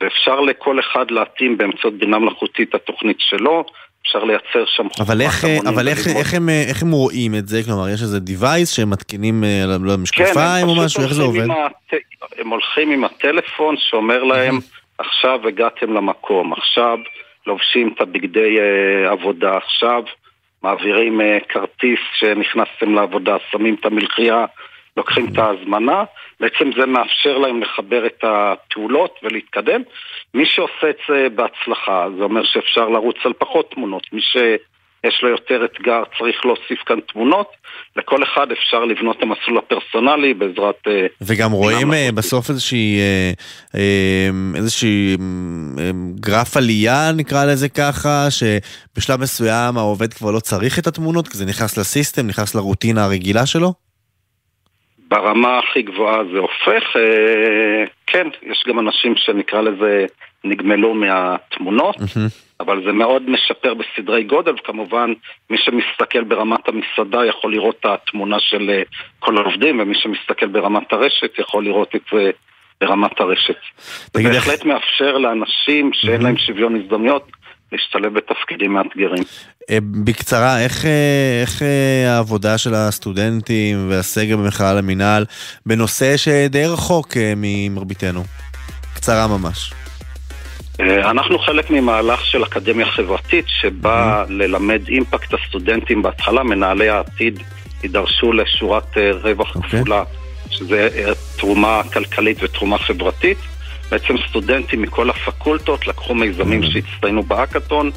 Speaker 13: ואפשר לכל אחד להתאים באמצעות בינה מלאכותית את התוכנית שלו, אפשר לייצר שם
Speaker 1: חוכמה אבל איך, אבל איך, איך, הם, איך הם רואים את זה? כלומר, יש איזה device שהם מתקינים אה, למשקפיים כן, או משהו? איך זה עובד?
Speaker 13: הט... הם הולכים עם הטלפון שאומר להם, עכשיו הגעתם למקום, עכשיו לובשים את הבגדי uh, עבודה, עכשיו מעבירים uh, כרטיס שנכנסתם לעבודה, שמים את המלחייה, לוקחים את ההזמנה, בעצם זה מאפשר להם לחבר את הפעולות ולהתקדם. מי שעושה את זה בהצלחה, זה אומר שאפשר לרוץ על פחות תמונות. מי שיש לו יותר אתגר צריך להוסיף כאן תמונות. לכל אחד אפשר לבנות את המסלול הפרסונלי בעזרת... אה,
Speaker 1: וגם רואים אה, בסוף איזושהי, אה, איזושהי גרף עלייה, נקרא לזה ככה, שבשלב מסוים העובד כבר לא צריך את התמונות, כי זה נכנס לסיסטם, נכנס לרוטינה הרגילה שלו?
Speaker 13: ברמה הכי גבוהה זה הופך. כן, יש גם אנשים שנקרא לזה נגמלו מהתמונות, אבל זה מאוד משפר בסדרי גודל, וכמובן מי שמסתכל ברמת המסעדה יכול לראות את התמונה של אה, כל העובדים, ומי שמסתכל ברמת הרשת יכול לראות את זה ברמת הרשת. זה בהחלט מאפשר לאנשים שאין להם שוויון הזדמנויות להשתלב בתפקידים מאתגרים.
Speaker 1: אה, בקצרה, איך, אה, איך אה, העבודה של הסטודנטים והסגל במכלל המינהל בנושא שדי רחוק ממרביתנו? קצרה ממש.
Speaker 13: אנחנו חלק ממהלך של אקדמיה חברתית שבא mm-hmm. ללמד אימפקט הסטודנטים בהתחלה, מנהלי העתיד יידרשו לשורת רווח okay. אוקיי. כפולה, שזה תרומה כלכלית ותרומה חברתית. בעצם סטודנטים מכל הפקולטות לקחו מיזמים mm-hmm. שהצטיינו בהאקתון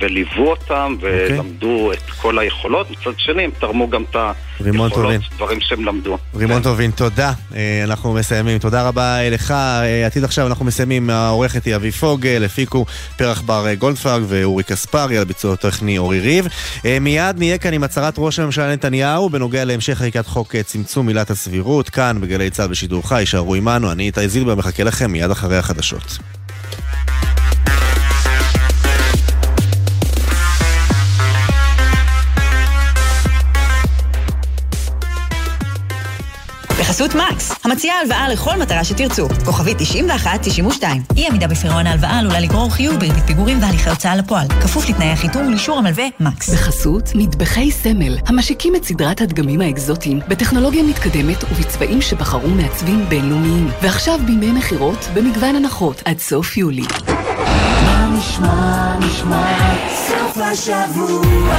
Speaker 13: וליוו אותם אוקיי. ולמדו okay. את כל היכולות, מצד שני הם תרמו גם את היכולות, דברים שהם למדו.
Speaker 1: רימון כן. טובין, תודה. אה, אנחנו מסיימים. תודה רבה לך. אה, עתיד עכשיו אנחנו מסיימים. העורכת היא אבי פוגל, הפיקו פרח בר גולדפרג ואורי קספרי, על ביצוע טכני אורי ריב. אה, מיד נהיה כאן עם הצהרת ראש הממשלה נתניהו בנוגע להמשך חקיקת חוק צמצום עילת הסבירות, כאן בגלי צה"ל בשידור חי. יישארו עמנו, אני איתי זילבר, מחכה לכם מיד אחרי החדשות.
Speaker 14: בחסות מקס, המציעה הלוואה לכל מטרה שתרצו. כוכבית 91-92. אי עמידה בפירעון ההלוואה עלולה לגרור חיוב בריבית פיגורים והליכי הוצאה לפועל. כפוף לתנאי החיתום ולאישור המלווה מקס.
Speaker 15: בחסות מטבחי סמל, המשיקים את סדרת הדגמים האקזוטיים בטכנולוגיה מתקדמת ובצבעים שבחרו מעצבים בינלאומיים. ועכשיו בימי מכירות במגוון הנחות עד סוף יולי.
Speaker 8: נשמע, נשמע, סוף השבוע,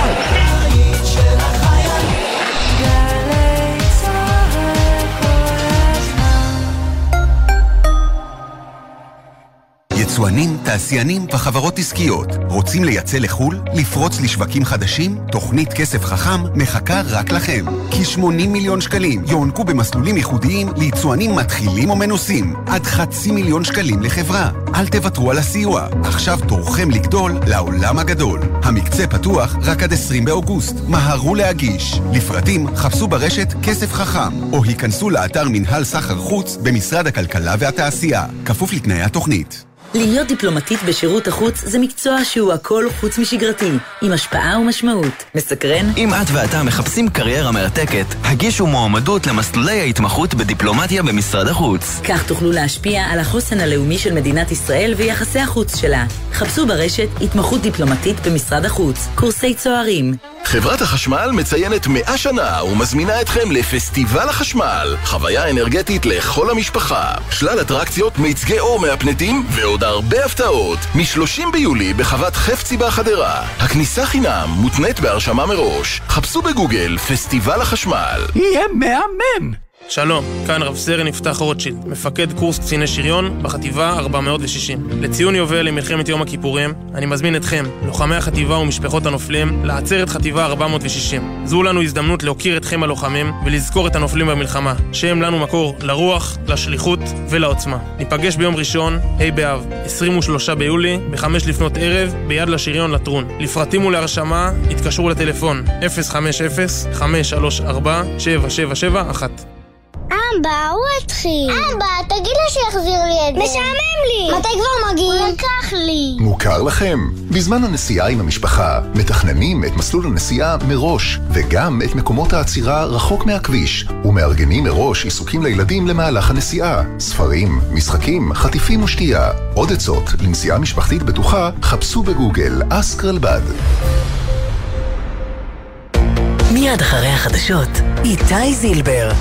Speaker 16: יצואנים, תעשיינים וחברות עסקיות רוצים לייצא לחו"ל? לפרוץ לשווקים חדשים? תוכנית כסף חכם מחכה רק לכם. כ-80 מיליון שקלים יוענקו במסלולים ייחודיים ליצואנים מתחילים או מנוסים. עד חצי מיליון שקלים לחברה. אל תוותרו על הסיוע. עכשיו תורכם לגדול לעולם הגדול. המקצה פתוח רק עד 20 באוגוסט. מהרו להגיש. לפרטים חפשו ברשת כסף חכם, או היכנסו לאתר מנהל סחר חוץ במשרד הכלכלה והתעשייה. כפוף לתנאי התוכנית.
Speaker 7: להיות דיפלומטית בשירות החוץ זה מקצוע שהוא הכל חוץ משגרתי, עם השפעה ומשמעות. מסקרן?
Speaker 17: אם את ואתה מחפשים קריירה מרתקת, הגישו מועמדות למסלולי ההתמחות בדיפלומטיה במשרד החוץ.
Speaker 7: כך תוכלו להשפיע על החוסן הלאומי של מדינת ישראל ויחסי החוץ שלה. חפשו ברשת התמחות דיפלומטית במשרד החוץ, קורסי צוערים.
Speaker 18: חברת החשמל מציינת 100 שנה ומזמינה אתכם לפסטיבל החשמל, חוויה אנרגטית לכל המשפחה, שלל אטרקציות, מיצגי אור מהפנטים ועוד הרבה הפתעות. מ-30 ביולי בחוות חפצי בחדרה. הכניסה חינם מותנית בהרשמה מראש. חפשו בגוגל פסטיבל החשמל.
Speaker 19: יהיה מהמם! שלום, כאן רב סרן יפתח רוטשילד, מפקד קורס קציני שריון בחטיבה 460. לציון יובל למלחמת יום הכיפורים, אני מזמין אתכם, לוחמי החטיבה ומשפחות הנופלים, לעצרת חטיבה 460. זו לנו הזדמנות להוקיר אתכם הלוחמים ולזכור את הנופלים במלחמה, שהם לנו מקור לרוח, לשליחות ולעוצמה. ניפגש ביום ראשון, ה' באב, 23 ביולי, ב-5 לפנות ערב, ביד לשריון לטרון. לפרטים ולהרשמה, התקשרו לטלפון 050-534-7771
Speaker 20: אבא, הוא התחיל. אבא, תגיד לו שיחזיר לי את זה. משעמם לי. מתי כבר מגיעים? הוא לקח לי.
Speaker 21: מוכר לכם? בזמן הנסיעה עם המשפחה, מתכננים את מסלול הנסיעה מראש, וגם את מקומות העצירה רחוק מהכביש, ומארגנים מראש עיסוקים לילדים למהלך הנסיעה. ספרים, משחקים, חטיפים ושתייה. עוד עצות לנסיעה משפחתית בטוחה, חפשו בגוגל אסק רלב"ד.
Speaker 7: מיד אחרי החדשות, איתי זילבר.